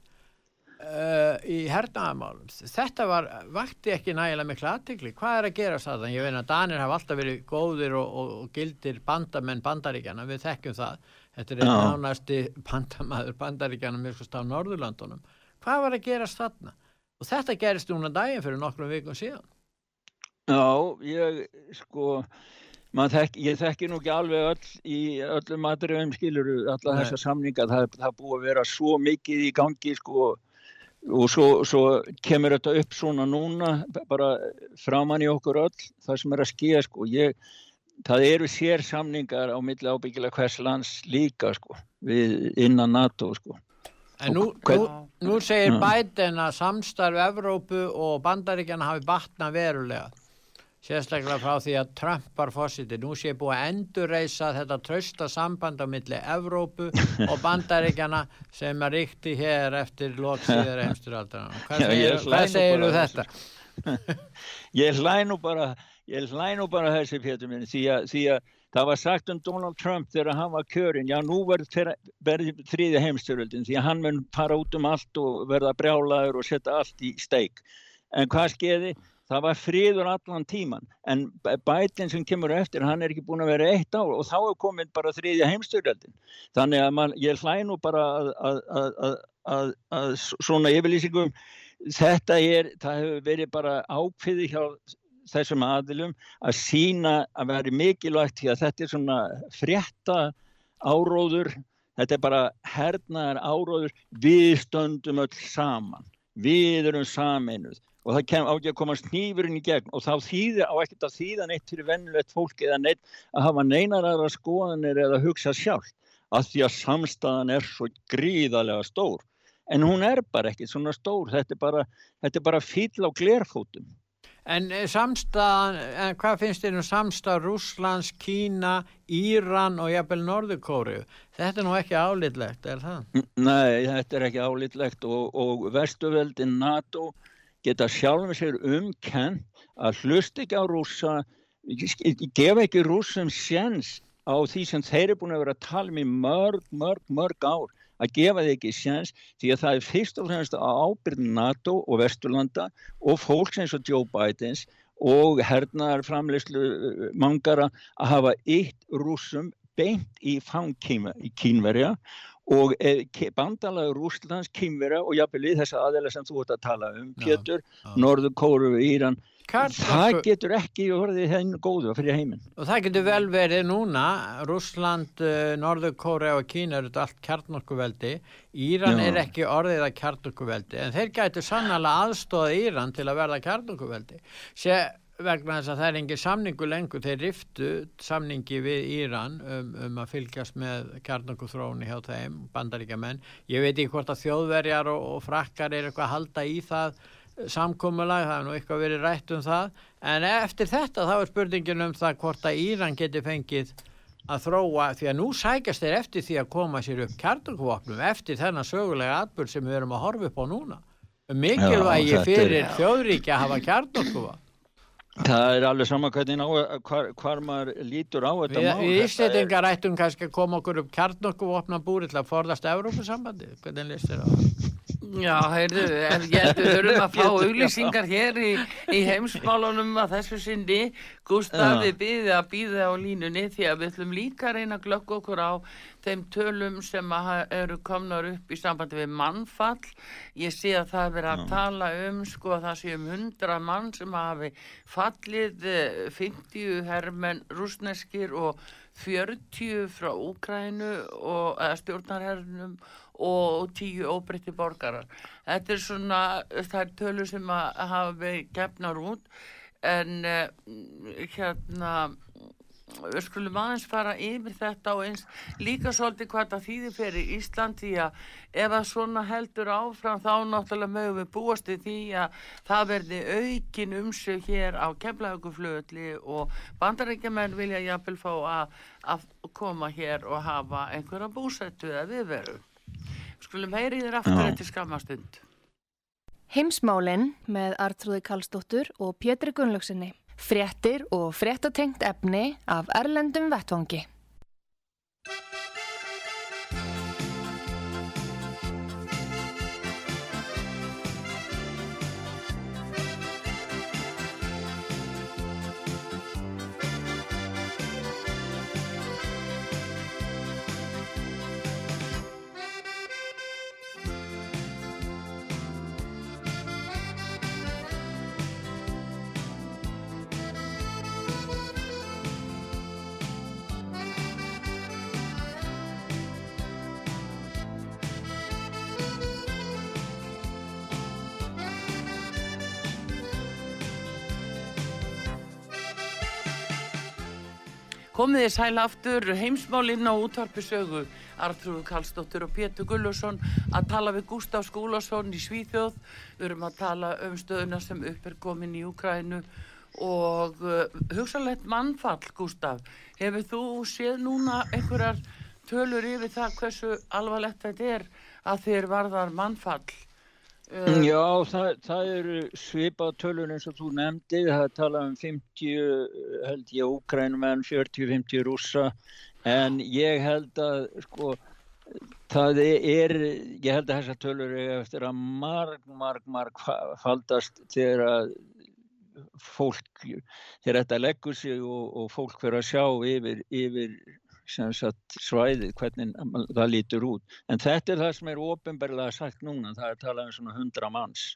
uh, í hernaðamálum. Þetta var, vakti ekki nægilega miklu aðtikli. Hvað er að gera það? Ég veit að Danir hafa alltaf verið góðir og, og, og gildir bandamenn Bandaríkjana, við þekkjum það. Þetta er einn Já. nánasti bandamaður Bandaríkjana með á Norðurlandunum. Hvað var að gerast þarna? Og þetta gerist núna daginn fyrir nokkrum vikum síðan. Já, ég sko þekk, ég þekki nú ekki alveg öll í öllum atriðum skiluru alla Nei. þessa samninga, það, það búið að vera svo mikið í gangi sko og svo, svo kemur þetta upp svona núna bara framann í okkur öll það sem er að skýja sko ég, það eru sér samningar á milli ábyggilega hvers lands líka sko við innan NATO sko En nú, nú, nú segir. Biden að samstarf Evrópu og Bandaríkjana hafi batnað verulega. Sérstaklega frá því að Trump var fósiti. Nú sé búið að endurreisa þetta trausta samband á milli Evrópu og Bandaríkjana sem að ríkti hér eftir loksíðar heimsturaldana. Hvað segir, að þetta? Ég hlæ nú bara, bara þessi pétur minn því að, því að það var sagt um Donald Trump þegar hann var kjörinn, já nú verður verð þriðja heimstyröldin því að hann mun fara út um allt og verða brjálaður og setja allt í steik. En hvað skeiði? Það var friður allan tíman. En bætin sem kemur eftir hann er ekki búin að vera eitt ár og þá er komin bara þriðja heimstyröldin. Þannig að man, ég hlæ nú bara að, að, að, að, svona yfirlýsingum. Þetta er, það hefur verið bara ákveði hjá þessum aðilum að sína að vera mikilvægt því að þetta er svona frétta áróður, þetta er bara hernaðar áróður, við stöndum öll saman, við erum saminuð og það kem á ekki að koma snífurinn í gegn og þá þýðir á ekkert að þýða neitt fyrir vennulegt fólk eða neitt að hafa neinar aðra skoðanir eða hugsa sjálf að því að samstæðan er svo gríðarlega stór en hún er bara ekki svona stór þetta er bara, þetta er bara fýll á glerfótum En eh, samstæðan, en hvað finnst þér um samstæð Rússlands, Kína, Íran og jafnvel Norðurkóru? Þetta er nú ekki álitlegt, er það? Nei, þetta er ekki álítlegt og, og vestuveldin NATO geta sjálfum sér umkenn að hlust ekki á rússa, gefa ekki rússum sjens á því sem þeir eru búin að vera að tala um í mörg, mörg, mörg ár. Að gefa þeir ekki sjens því að það er fyrst og fremst á ábyrð NATO og Vesturlanda og fólks eins og Joe Bidens og hernaðar framleyslu mangara að hafa eitt rússum beint í fangkíma í kínverja og eh, bandalagur Rússlands, Kínverja og jafnvel í þessa aðeila sem þú ert að tala um, Pétur. Norður Kóru, Íran, það Kjarnorku- getur ekki orðið henn góðu fyrir heiminn. Og það getur vel verið núna, Rússland, uh, Norður-Kórea og Kína eru þetta allt kjarnorkuveldi. Íran Já. er ekki orðið að kjarnorkuveldi, en þeir gætu sannlega aðstóða Íran til að verða kjarnorkuveldi. Sé vegna þess að það er engin samningu lengur, þeir riftu samningi við Íran um, um að fylgjast með kjarnorkuþróni hjá þeim, bandaríkjamenn. Ég veit ekki hvort að þjóðverjar og, og frakkar er eitthvað að halda í það samkomulag, það er nú eitthvað verið rætt um það. En eftir þetta þá er spurningin um það hvort að Íran geti fengið að þróa, því að nú sækast þeir eftir því að koma sér upp kjarnokvopnum eftir þennan sögulega atbyrð sem við erum að horfa upp á núna. Mikilvægi fyrir þjóðríki að hafa kjarnokvopn Það er alveg sama hvernig ná, hvar, hvar maður lítur á þetta Við, mál. við Íslandingar rættum kannski að koma okkur upp kjarnokvopna búri til að forðast Evrópusambandi, hvernig list þér á það? Já, heyrðu, við þurfum að fá auglýsingar hér í, í heimsmálunum að þessu sinni. Gustaf, Já. við býðið að býða á línunni því að við ætlum líka að reyna að glögga okkur á þeim tölum sem eru komnar upp í sambandi við mannfall. Ég sé að það er verið að tala um, sko, að það sé um 100 mann sem hafi fallið eh, 50 hermenn rúsneskir og 40 frá Úkrænu og eða stjórnarhernum og 10 óbreytti borgarar. Þetta er svona, það er tölur sem að hafa verið gefnar út en uh, hérna við skulum aðeins fara yfir þetta og eins líka svolítið hvað það þýðir fyrir Ísland því að ef að svona heldur áfram þá náttúrulega mögum við búast við því að það verði aukin umsög hér á kemlauguflöðli og bandarækjumenn vilja jafnvel fá að, að koma hér og hafa einhverja búsettu eða viðveru. Skulum heyri þér aftur Já. eftir skamastund. Heimsmálinn með Artrúði Kallstóttur og Pétri Gunnlaugsinni. Fréttir og fréttatengt efni af Erlendum Vettvangi. Komið þið sæl aftur heimsmálinn á útvarpisögu Artrúðu Karlsdóttir og Pétur Gullusson að tala við Gustaf Skúlason í Svíþjóð. Við erum að tala um stöðuna sem upp er komin í Ukrænu og uh, hugsanlegt mannfall, Gustaf. Hefur þú séð núna einhverjar tölur yfir það hversu alvarlegt þetta er að þér varðar mannfall? Uh, Já, það, það eru svipað tölur eins og þú nefndi, það talað um 50, held ég, úkrænumenn, 40-50 rússa, en ég held að, sko, það er, ég held að þessar tölur er eftir að marg, marg, marg fa- faldast þegar að fólk, þegar þetta leggur sig og, og fólk fyrir að sjá yfir, yfir svæðið, hvernig það lítur út. En þetta er það sem er ofinberlega sagt núna, það er talað um svona hundra manns.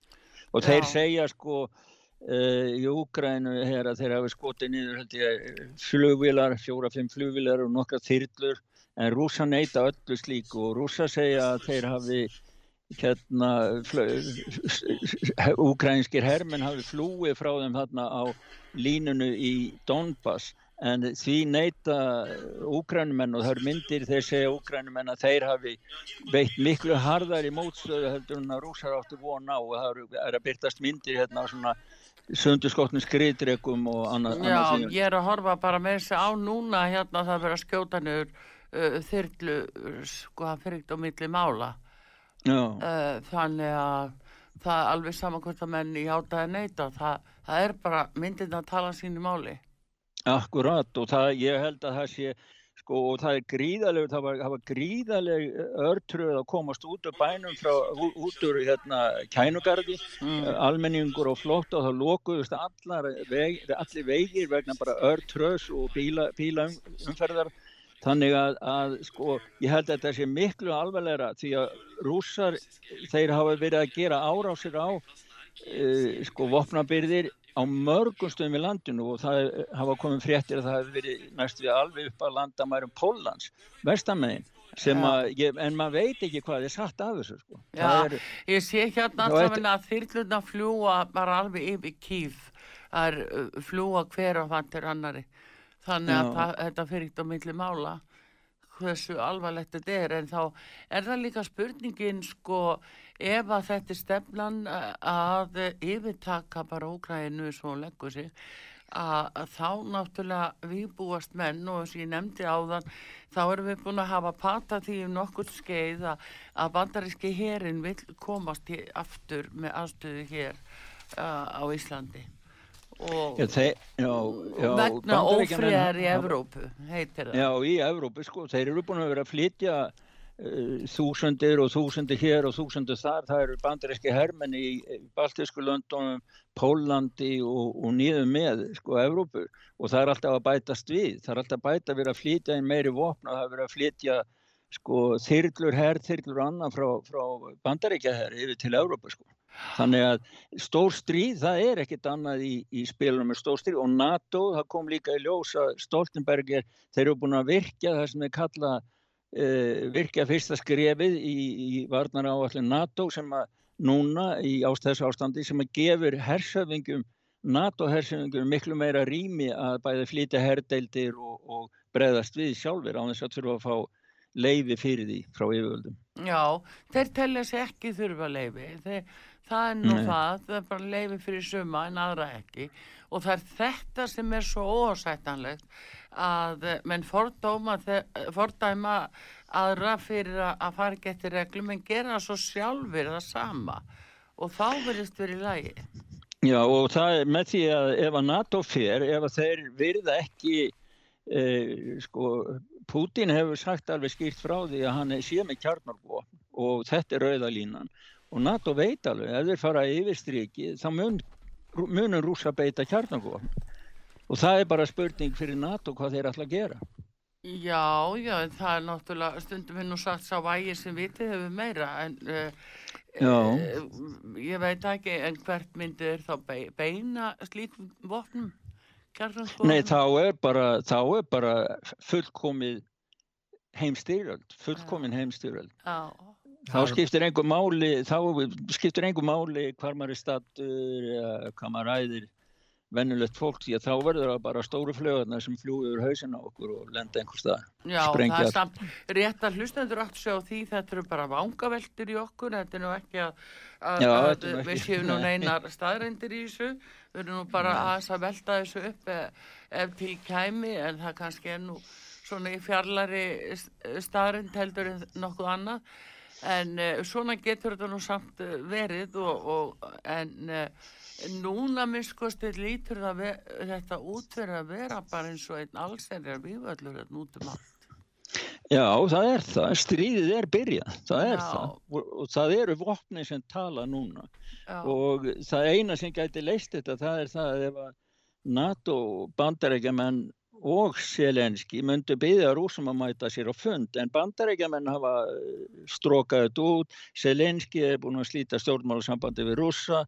Og þeir Já. segja sko uh, í Úgrænu hér að þeir hafi skotið ég flugvilar, fjóra-fimm flugvilar og nokkra þyrlur, en rúsa neita öllu slíku og rúsa segja að þeir hafi hérna úgrænskir hermenn hafi flúið frá þeim þarna á línunu í Donbass en því neita úgrænumenn og það eru myndir þeir segja úgrænumenn að þeir hafi veitt miklu harðar í mótstöðu heldur en að rúsar áttu von á og það er að byrtast myndir hérna svona sundurskotnum skriðdrekum og annað, Já, annað ég er að horfa bara með þessi á núna hérna það verið að skjóta niður uh, þyrlu, uh, sko, það fyrir ekki á milli mála. Uh, þannig að það er alveg saman hvort að menn í átaði neyta. Það, það er bara myndin að tala sínu máli. Akkurat og það, ég held að það sé sko og það er gríðaleg, það var, það var gríðaleg örtröð að komast út úr bænum frá, út úr hérna kænugarði, Mm. almenningur og flott og það lokuðust allar veg, allir vegir vegna bara örtröðs og bíla, bíla um, umferðar þannig að, að sko ég held að þetta sé miklu alvarlegra því að rússar þeir hafa verið að gera árásir á uh, sko vopnabyrðir á mörgum stöðum í landinu og það hafa komið fréttir að það hefur verið næstu við alveg upp að vestamegin sem Já. að, ég, en maður veit ekki hvað er satt af þessu sko. Já, er, Ég sé hérna allavega að þyrluna fljúa bara alveg yfir kýf. Það er fljúa hver á vantir annari. Þannig að Já. það, þetta fyrir ekki á milli mála hversu alvarlegt þetta er en þá er það líka spurningin sko ef að þetta er stefnan að yfirtaka bara Úkrænu svo leggur sig að, þá náttúrulega við búast menn og þess að ég nefndi áðan þá erum við búin að hafa pata því um nokkur skeið að, bandaríski herin vil komast aftur með aðstöðu hér á Íslandi og já, þeir, já, vegna ófriðar í Evrópu heitir það. Já, í Evrópu sko, þeir eru búin að vera að flytja uh, þúsundir og þúsundir hér og þúsundir þar, það eru bandaríski hermenn í Baltísku löndunum, Pólandi og, og nýðum með sko Evrópu. Og það er alltaf að bætast við, það er alltaf að bæta að vera að flytja inn meiri vopna, það er verið að flytja sko þyrlur herr, þyrlur annað frá, frá bandaríkja herr yfir til Evrópu sko. Þannig að stór stríð, það er ekkit annað í, í spilunum með stór stríð og NATO, það kom líka í ljós að Stoltenberger, þeir eru búin að virkja það sem þeir kalla uh, virkja fyrsta skrefið í, í varnar áallin NATO sem að núna í ástæðs ástandi sem að gefur hersöfingum NATO-hersinningur miklu meira rými að bæði flytja herdeildir og, og breðast við sjálfur á þess að þurfa að fá leifi fyrir því frá yfirvöldum. Já, þeir telja sér ekki þurfa leifi. Þeir, það er nú Nei. það, það er bara leifi fyrir suma en aðra ekki. Og það er þetta sem er svo ósættanlegt að menn fordóma, fordæma aðra fyrir að, fara eftir reglum en gera svo sjálfur það sama. Og þá verðist verið lægi. Já og það er með því að ef að NATO fer, ef að þeir virða ekki, eh, sko, Putin hefur sagt alveg skýrt frá því að hann sé með kjarnarvopn og þetta er rauðalínan og NATO veit alveg, ef þeir fara yfir striki þá mun, munum rúsa beita kjarnarvopn og það er bara spurning fyrir NATO hvað þeir ætla að gera. Já, já, en það er náttúrulega, stundum við nú sagt sá vægi sem vitið hefur meira, en uh, Já. ég veit ekki, en hvert myndi er þá be- beina slíkum vopnum? Nei, þá er bara, þá er bara fullkomið heimstyrjöld, fullkomin heimstyrjöld. Þá skiptir einhver máli, þá skiptir einhver máli hvar maður er stattur eða hvað maður ræðir vennulegt fólk því að þá verður það bara stóru flögarnar sem fljúi yfir hausin á okkur og lenda einhver stað. já Sprengja það er samt rétt að hlustendur átt sjá því þetta eru bara vangaveltur í okkur, þetta er nú ekki að, að, Já, að nú við ekki- séum nú nei. neina staðreindir í þessu, við erum nú bara aðeins að velta þessu upp ef, ef til kæmi, en það kannski er nú svona í fjarlari staðrind heldur en nokkuð annað en uh, svona getur þetta nú samt uh, verið og, og en uh, núna minnskosti lítur þetta út fyrir að vera bara eins og einn allsherjar vígvöllur hérna út um allt. Já, það er það. Stríðið er byrjað. Það er Já. það. Og, og það eru vopni sem tala núna. Já, Og það eina sem gæti leist þetta, það er það að ef að NATO bandarækjamenn og Selenski myndu byggja rúsum að mæta sér á fund en bandarækjamenn hafa eh, strókað þetta út, Selenski er búin að slíta stjórnmálasambandi við rússa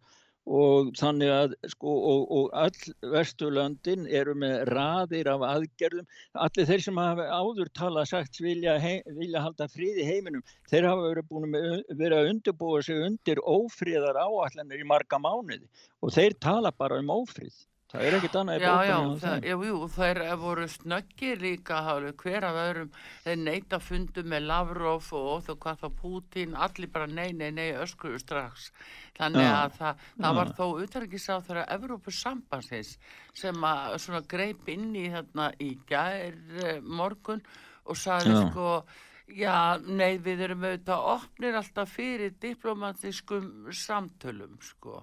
og þannig að sko og, og all vesturlöndin eru með raðir af aðgerðum. Allir þeir sem hafa áður talað sagt vilja, hei, vilja halda frið í heiminum þeir hafa verið búin með, verið að undirbúa sig undir ófríðar áallanir í marga mánuði og þeir tala bara um ófríð það er ekkert annað í já, já, bókunum um það, jú, jú, þeir voru snöggir líka, hver af öðrum, þeir neita fundu með Lavrov og, þá hvað þá Putin, allir bara nei, nei, nei, öskruðu strax. Þannig Já, að það, það var já. þó utarrikiðsáð þeirra Evrópusambansins sem að svona greip inn í þarna í gær eh, morgun og sagði Já. sko, já, nei, við erum auðvitað opnir alltaf fyrir diplomatískum samtölum, sko.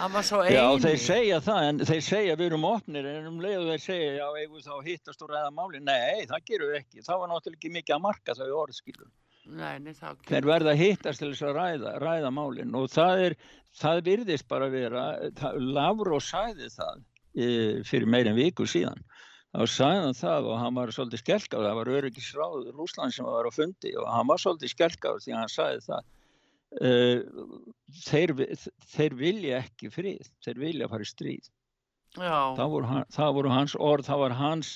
Það var svo eini. Já, þeir segja það, en þeir segja við erum opnir, en um leiðu þeir segja, já, eigum þá að hittast og ræða máli. Nei, það gerum við ekki. Það var náttúrulega ekki mikið að marka þau orðskilur. Nei, nei, þá Þeir verða að hittast til þess að ræða, ræða málin og það er, það virðist bara vera, það, Lavró sagði það e, fyrir meir en viku síðan. Þá sagði hann það og hann var svolítið skelkaður, það var öryggisráð Rúsland sem var á fundi og hann var svolítið skelkaður því að hann sagði það. Uh, þeir, þeir vilja ekki frið, þeir vilja fara í stríð. Það voru, hann, það voru hans orð, það var hans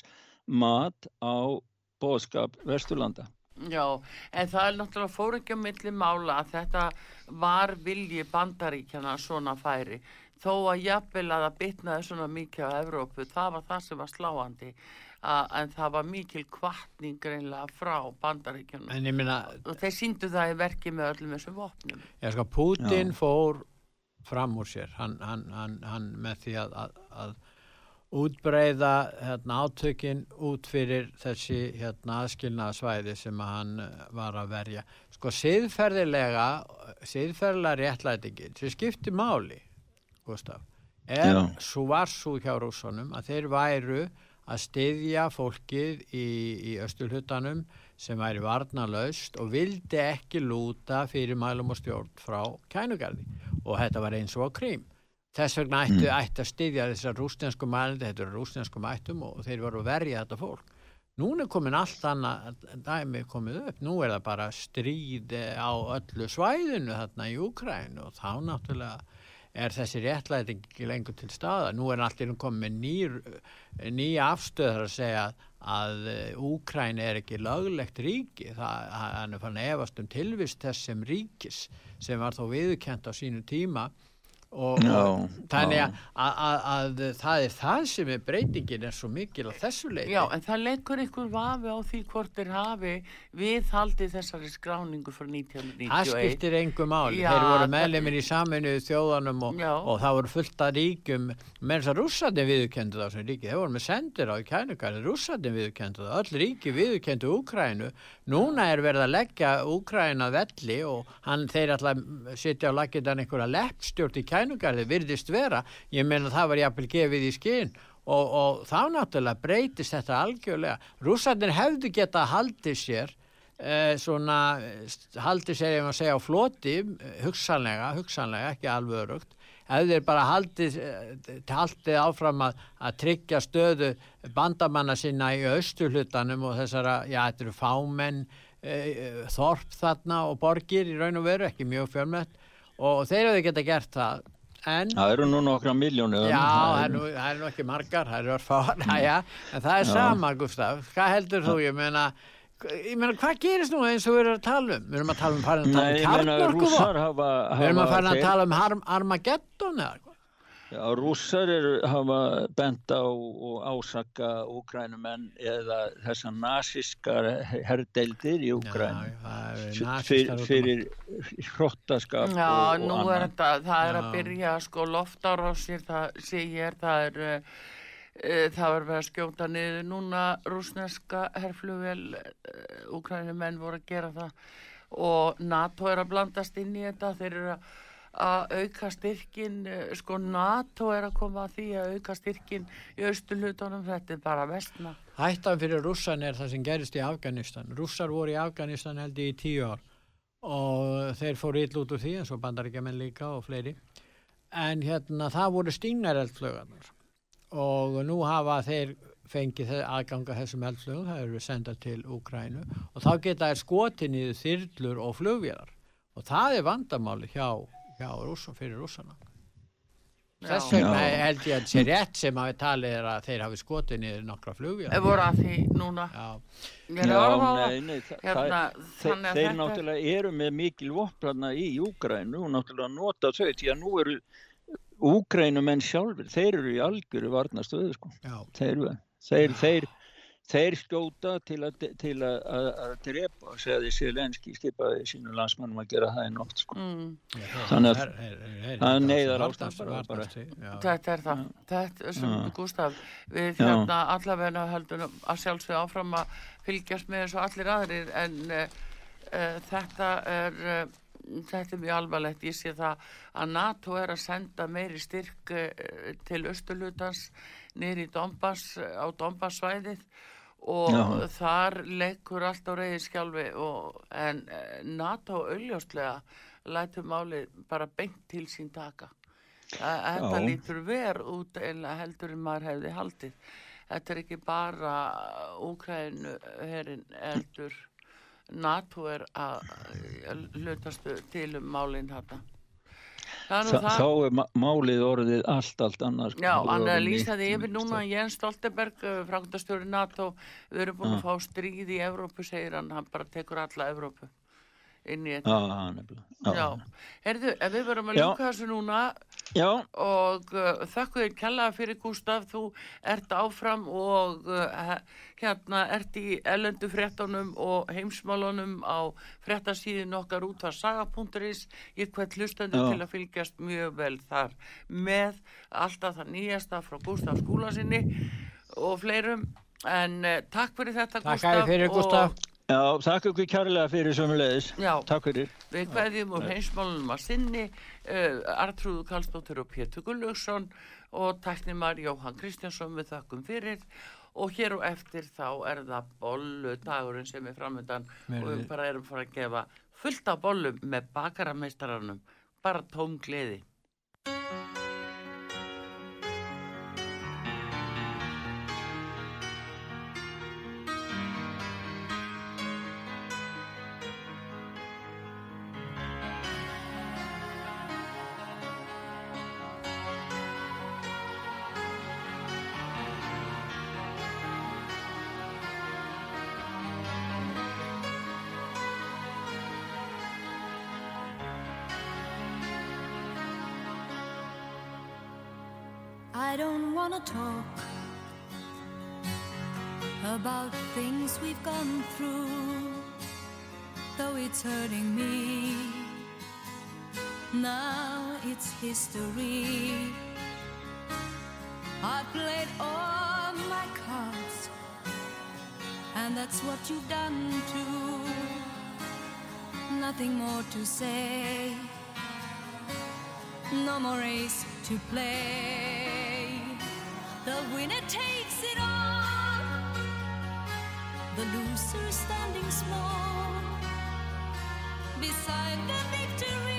mat á bóðskap Vesturlanda. Já, en það er náttúrulega fór ekki á milli mála að þetta var vilji bandaríkjana svona færi. Þó að jafnvel að það bitnaði svona mikið á Evrópu, það var það sem var sláandi. En það var mikil kvartning greinlega frá ég minna, Og þeir síndu það í verki með öllum þessum vopnum. ég sko, Putin Já. fór fram úr sér, hann, hann, hann, hann með því að, að, að útbreyða hérna, átökin út fyrir þessi hérna, aðskilnaða svæði sem að hann eh, var að verja. Sko, siðferðilega, siðferðilega réttlætingin, sem skipti máli, Gustaf, er Já. svo var svo hjá rússunum að þeir væru að styðja fólkið í, í östulhutanum sem væri varnalaust og vildi ekki lúta fyrir mælum og stjórn frá kænugarði og þetta var eins og á krím. Þess vegna ættu, ættu að styðja þessar rústensku mælindi, þetta eru rústensku mættum og þeir voru að verja þetta fólk. Núna er komin allt annað dæmi komið upp, nú er það bara stríð á öllu svæðinu þarna í Úkræn og þá náttúrulega er þessi réttlæting ekki lengur til staða. Nú er allir komið nýr, nýja afstöðar að segja að Úkræn er ekki löglegt ríki. Það, er fann efast um tilvist þess sem ríkis sem var þó viðkent á sínu tíma og, og þannig já. að, að, að, að það er það sem er breytingin er svo mikil á þessu leiti Já, en það leikur ykkur vafi á því hvort þeir hafi viðhaldið þessari skráningu frá Það 1991. skiptir engu máli, Já, þeir voru það- meðlemið í saminuðu þjóðanum og, og það voru fullt af ríkjum, menn þess að rússarnir viðurkendu það sem ríki, þeir voru með sendir á í kænugarði, rússarnir viðurkendu það, öll ríki viðurkendu Úkrænu, núna er verið að leggja Úkræna velli og hann, þeir alltaf sitja á lagindan einhverja leppstjórn í kænugarði, virðist vera, ég meina það var jafnvel gefið í skinn og, og þá náttúrulega breytist þetta algjörlega, rússarnir hefðu geta haldið sér eh, svona eh, haldið sér ef maður segja á floti eh, hugsanlega, hugsanlega, ekki alveg örugt ef þeir bara haldið, eh, haldið áfram að, að tryggja stöðu bandamanna sinna í austurhlutanum og þessara, já, þetta eru fámenn e, þorp þarna og borgir í raun og veru, ekki mjög fjölmett og þeir hefðu geta gert það en Það eru nú nokkra miljónu. Já, það er, nú, það er nú ekki margar, það eru örfáðar, já, en það er sama, Gustaf. Hvað heldur þú, ég meina, ég meina, hvað gerist nú eins og við erum að tala um? Við erum að tala um, farin að tala um hafa... Við erum að fara að tala um Arm Armageddon eða eitthvað. Já, rússar eru, hafa bent á og ásaka úkrænumenn eða þessar nasískar herdeildir í er fyr- um fyrir hrottaskap Já, og, og nú er þetta, það er að byrja sko loftárásir, það sé ég er, það er, uh, það er verið að skjóta niður núna rúsneska herflugvel, uh, úkrænumenn voru að gera það og NATO er að blandast inn í þetta, þeir eru að auka styrkin, uh, sko NATO er að koma að því að auka styrkin í austurlutunum, þetta er bara vestna. Hættan fyrir rússan er það sem gerist í Afganistan. Rússar voru í Afganistan held í tíu ár og þeir fóru ill út úr því eins og bandaríkjaman líka og fleiri. En hérna það voru stígnar eldflögarnar og nú hafa þeir fengið aðganga þessum eldflögum, það eru sendað til Úkrænu og þá geta þeir skotið niður þyrlur og flugvélar og það er vandamáli hjá, hjá rússum fyrir rússana. Þess Já. vegna Já. held ég að sé rétt sem að við talið er að þeir hafi skotið niður nokkra flugvélar. Þeir voru að því núna. Já, Ég að orða á það. nei, nei, þa Hérna, það, þeir, þannig að þeir náttúrulega eru með mikil vopnarna í Úgrænu og náttúrulega nota þau því að nú eru Úgrænumenn sjálfur, þeir eru í algjöru varnastöðu sko. já. þeir, þeir, þeir, þeir skjóta til að, til að, að, að drepa segði Silenski skipaði sínu landsmannum að gera það í nótt sko. Mm. Þannig að- Er- er- er- er- það er er- varnast- já. Þetta er það. Þetta er sem. Gustaf, við Já. hérna allavegna höldum að sjálfsögja áfram að fylgjast með þessu allir aðrir en uh, uh, þetta er uh, þetta er mjög alvarlegt. Ég sé það að NATO er að senda meiri styrk uh, til Östurlutans niður í Donbass, á Donbass svæðið og Já. þar leikur allt á reyðiskjálfi og en uh, NATO auðljóslega lætur málið bara beint til sín taka. Þetta lítur ver út eða heldur en maður hefði haldið. Þetta er ekki bara Úkrænu herin heldur NATO er að hlutastu til um málinn þetta. Þa, þá er málið orðið allt, allt annars sko. Já, Það hann að orðið lýsa því miklu, yfir núna stærra. Jens Stoltenberg, frangundastjóri NATO, við erum búin að fá stríð í Evrópu, segir hann, hann bara tekur alla Evrópu inn í Já, þetta. nefnilega. Já, heyrðu, ef við verum að Já. ljúka þessu núna Já, og uh, þakku þér kella fyrir Gustaf, þú ert áfram og uh, hérna ert í ellendu fréttunum og heimsmálunum á fréttasíðin okkar út af saga.is ég hvert hlustendur Já. til að fylgjast mjög vel þar með alltaf það nýjasta frá Gustaf skúlasinni og fleirum en uh, takk fyrir þetta Takk Gustaf að fyrir Gustaf. Já, þakka ykkur kærlega fyrir sömulegis. Já. Takk fyrir. Við kveðjum úr heimsmálunum að sinni uh, Artrúðu Karlsdóttir og Pétur Gullugson og tæknimar Jóhann Kristjánsson við þakkum fyrir og hér og eftir þá er það bollu dagurinn sem er framöndan og við bara erum fara að gefa fullt af bollum með bakarameistaranum bara tóm gleði. Hurting me. Now it's history. I played all my cards, and that's what you've done too. Nothing more to say, no more race to play. The winner takes it all, the loser standing small beside the victory.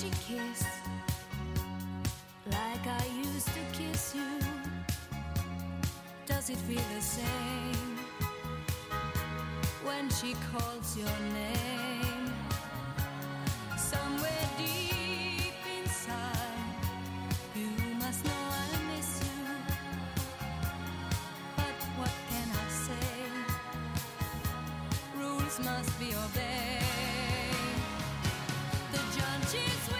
She kiss like I used to kiss you? Does it feel the same when she calls your name? Somewhere deep inside, you must know I miss you. But what can I say? Rules must be obeyed. The judges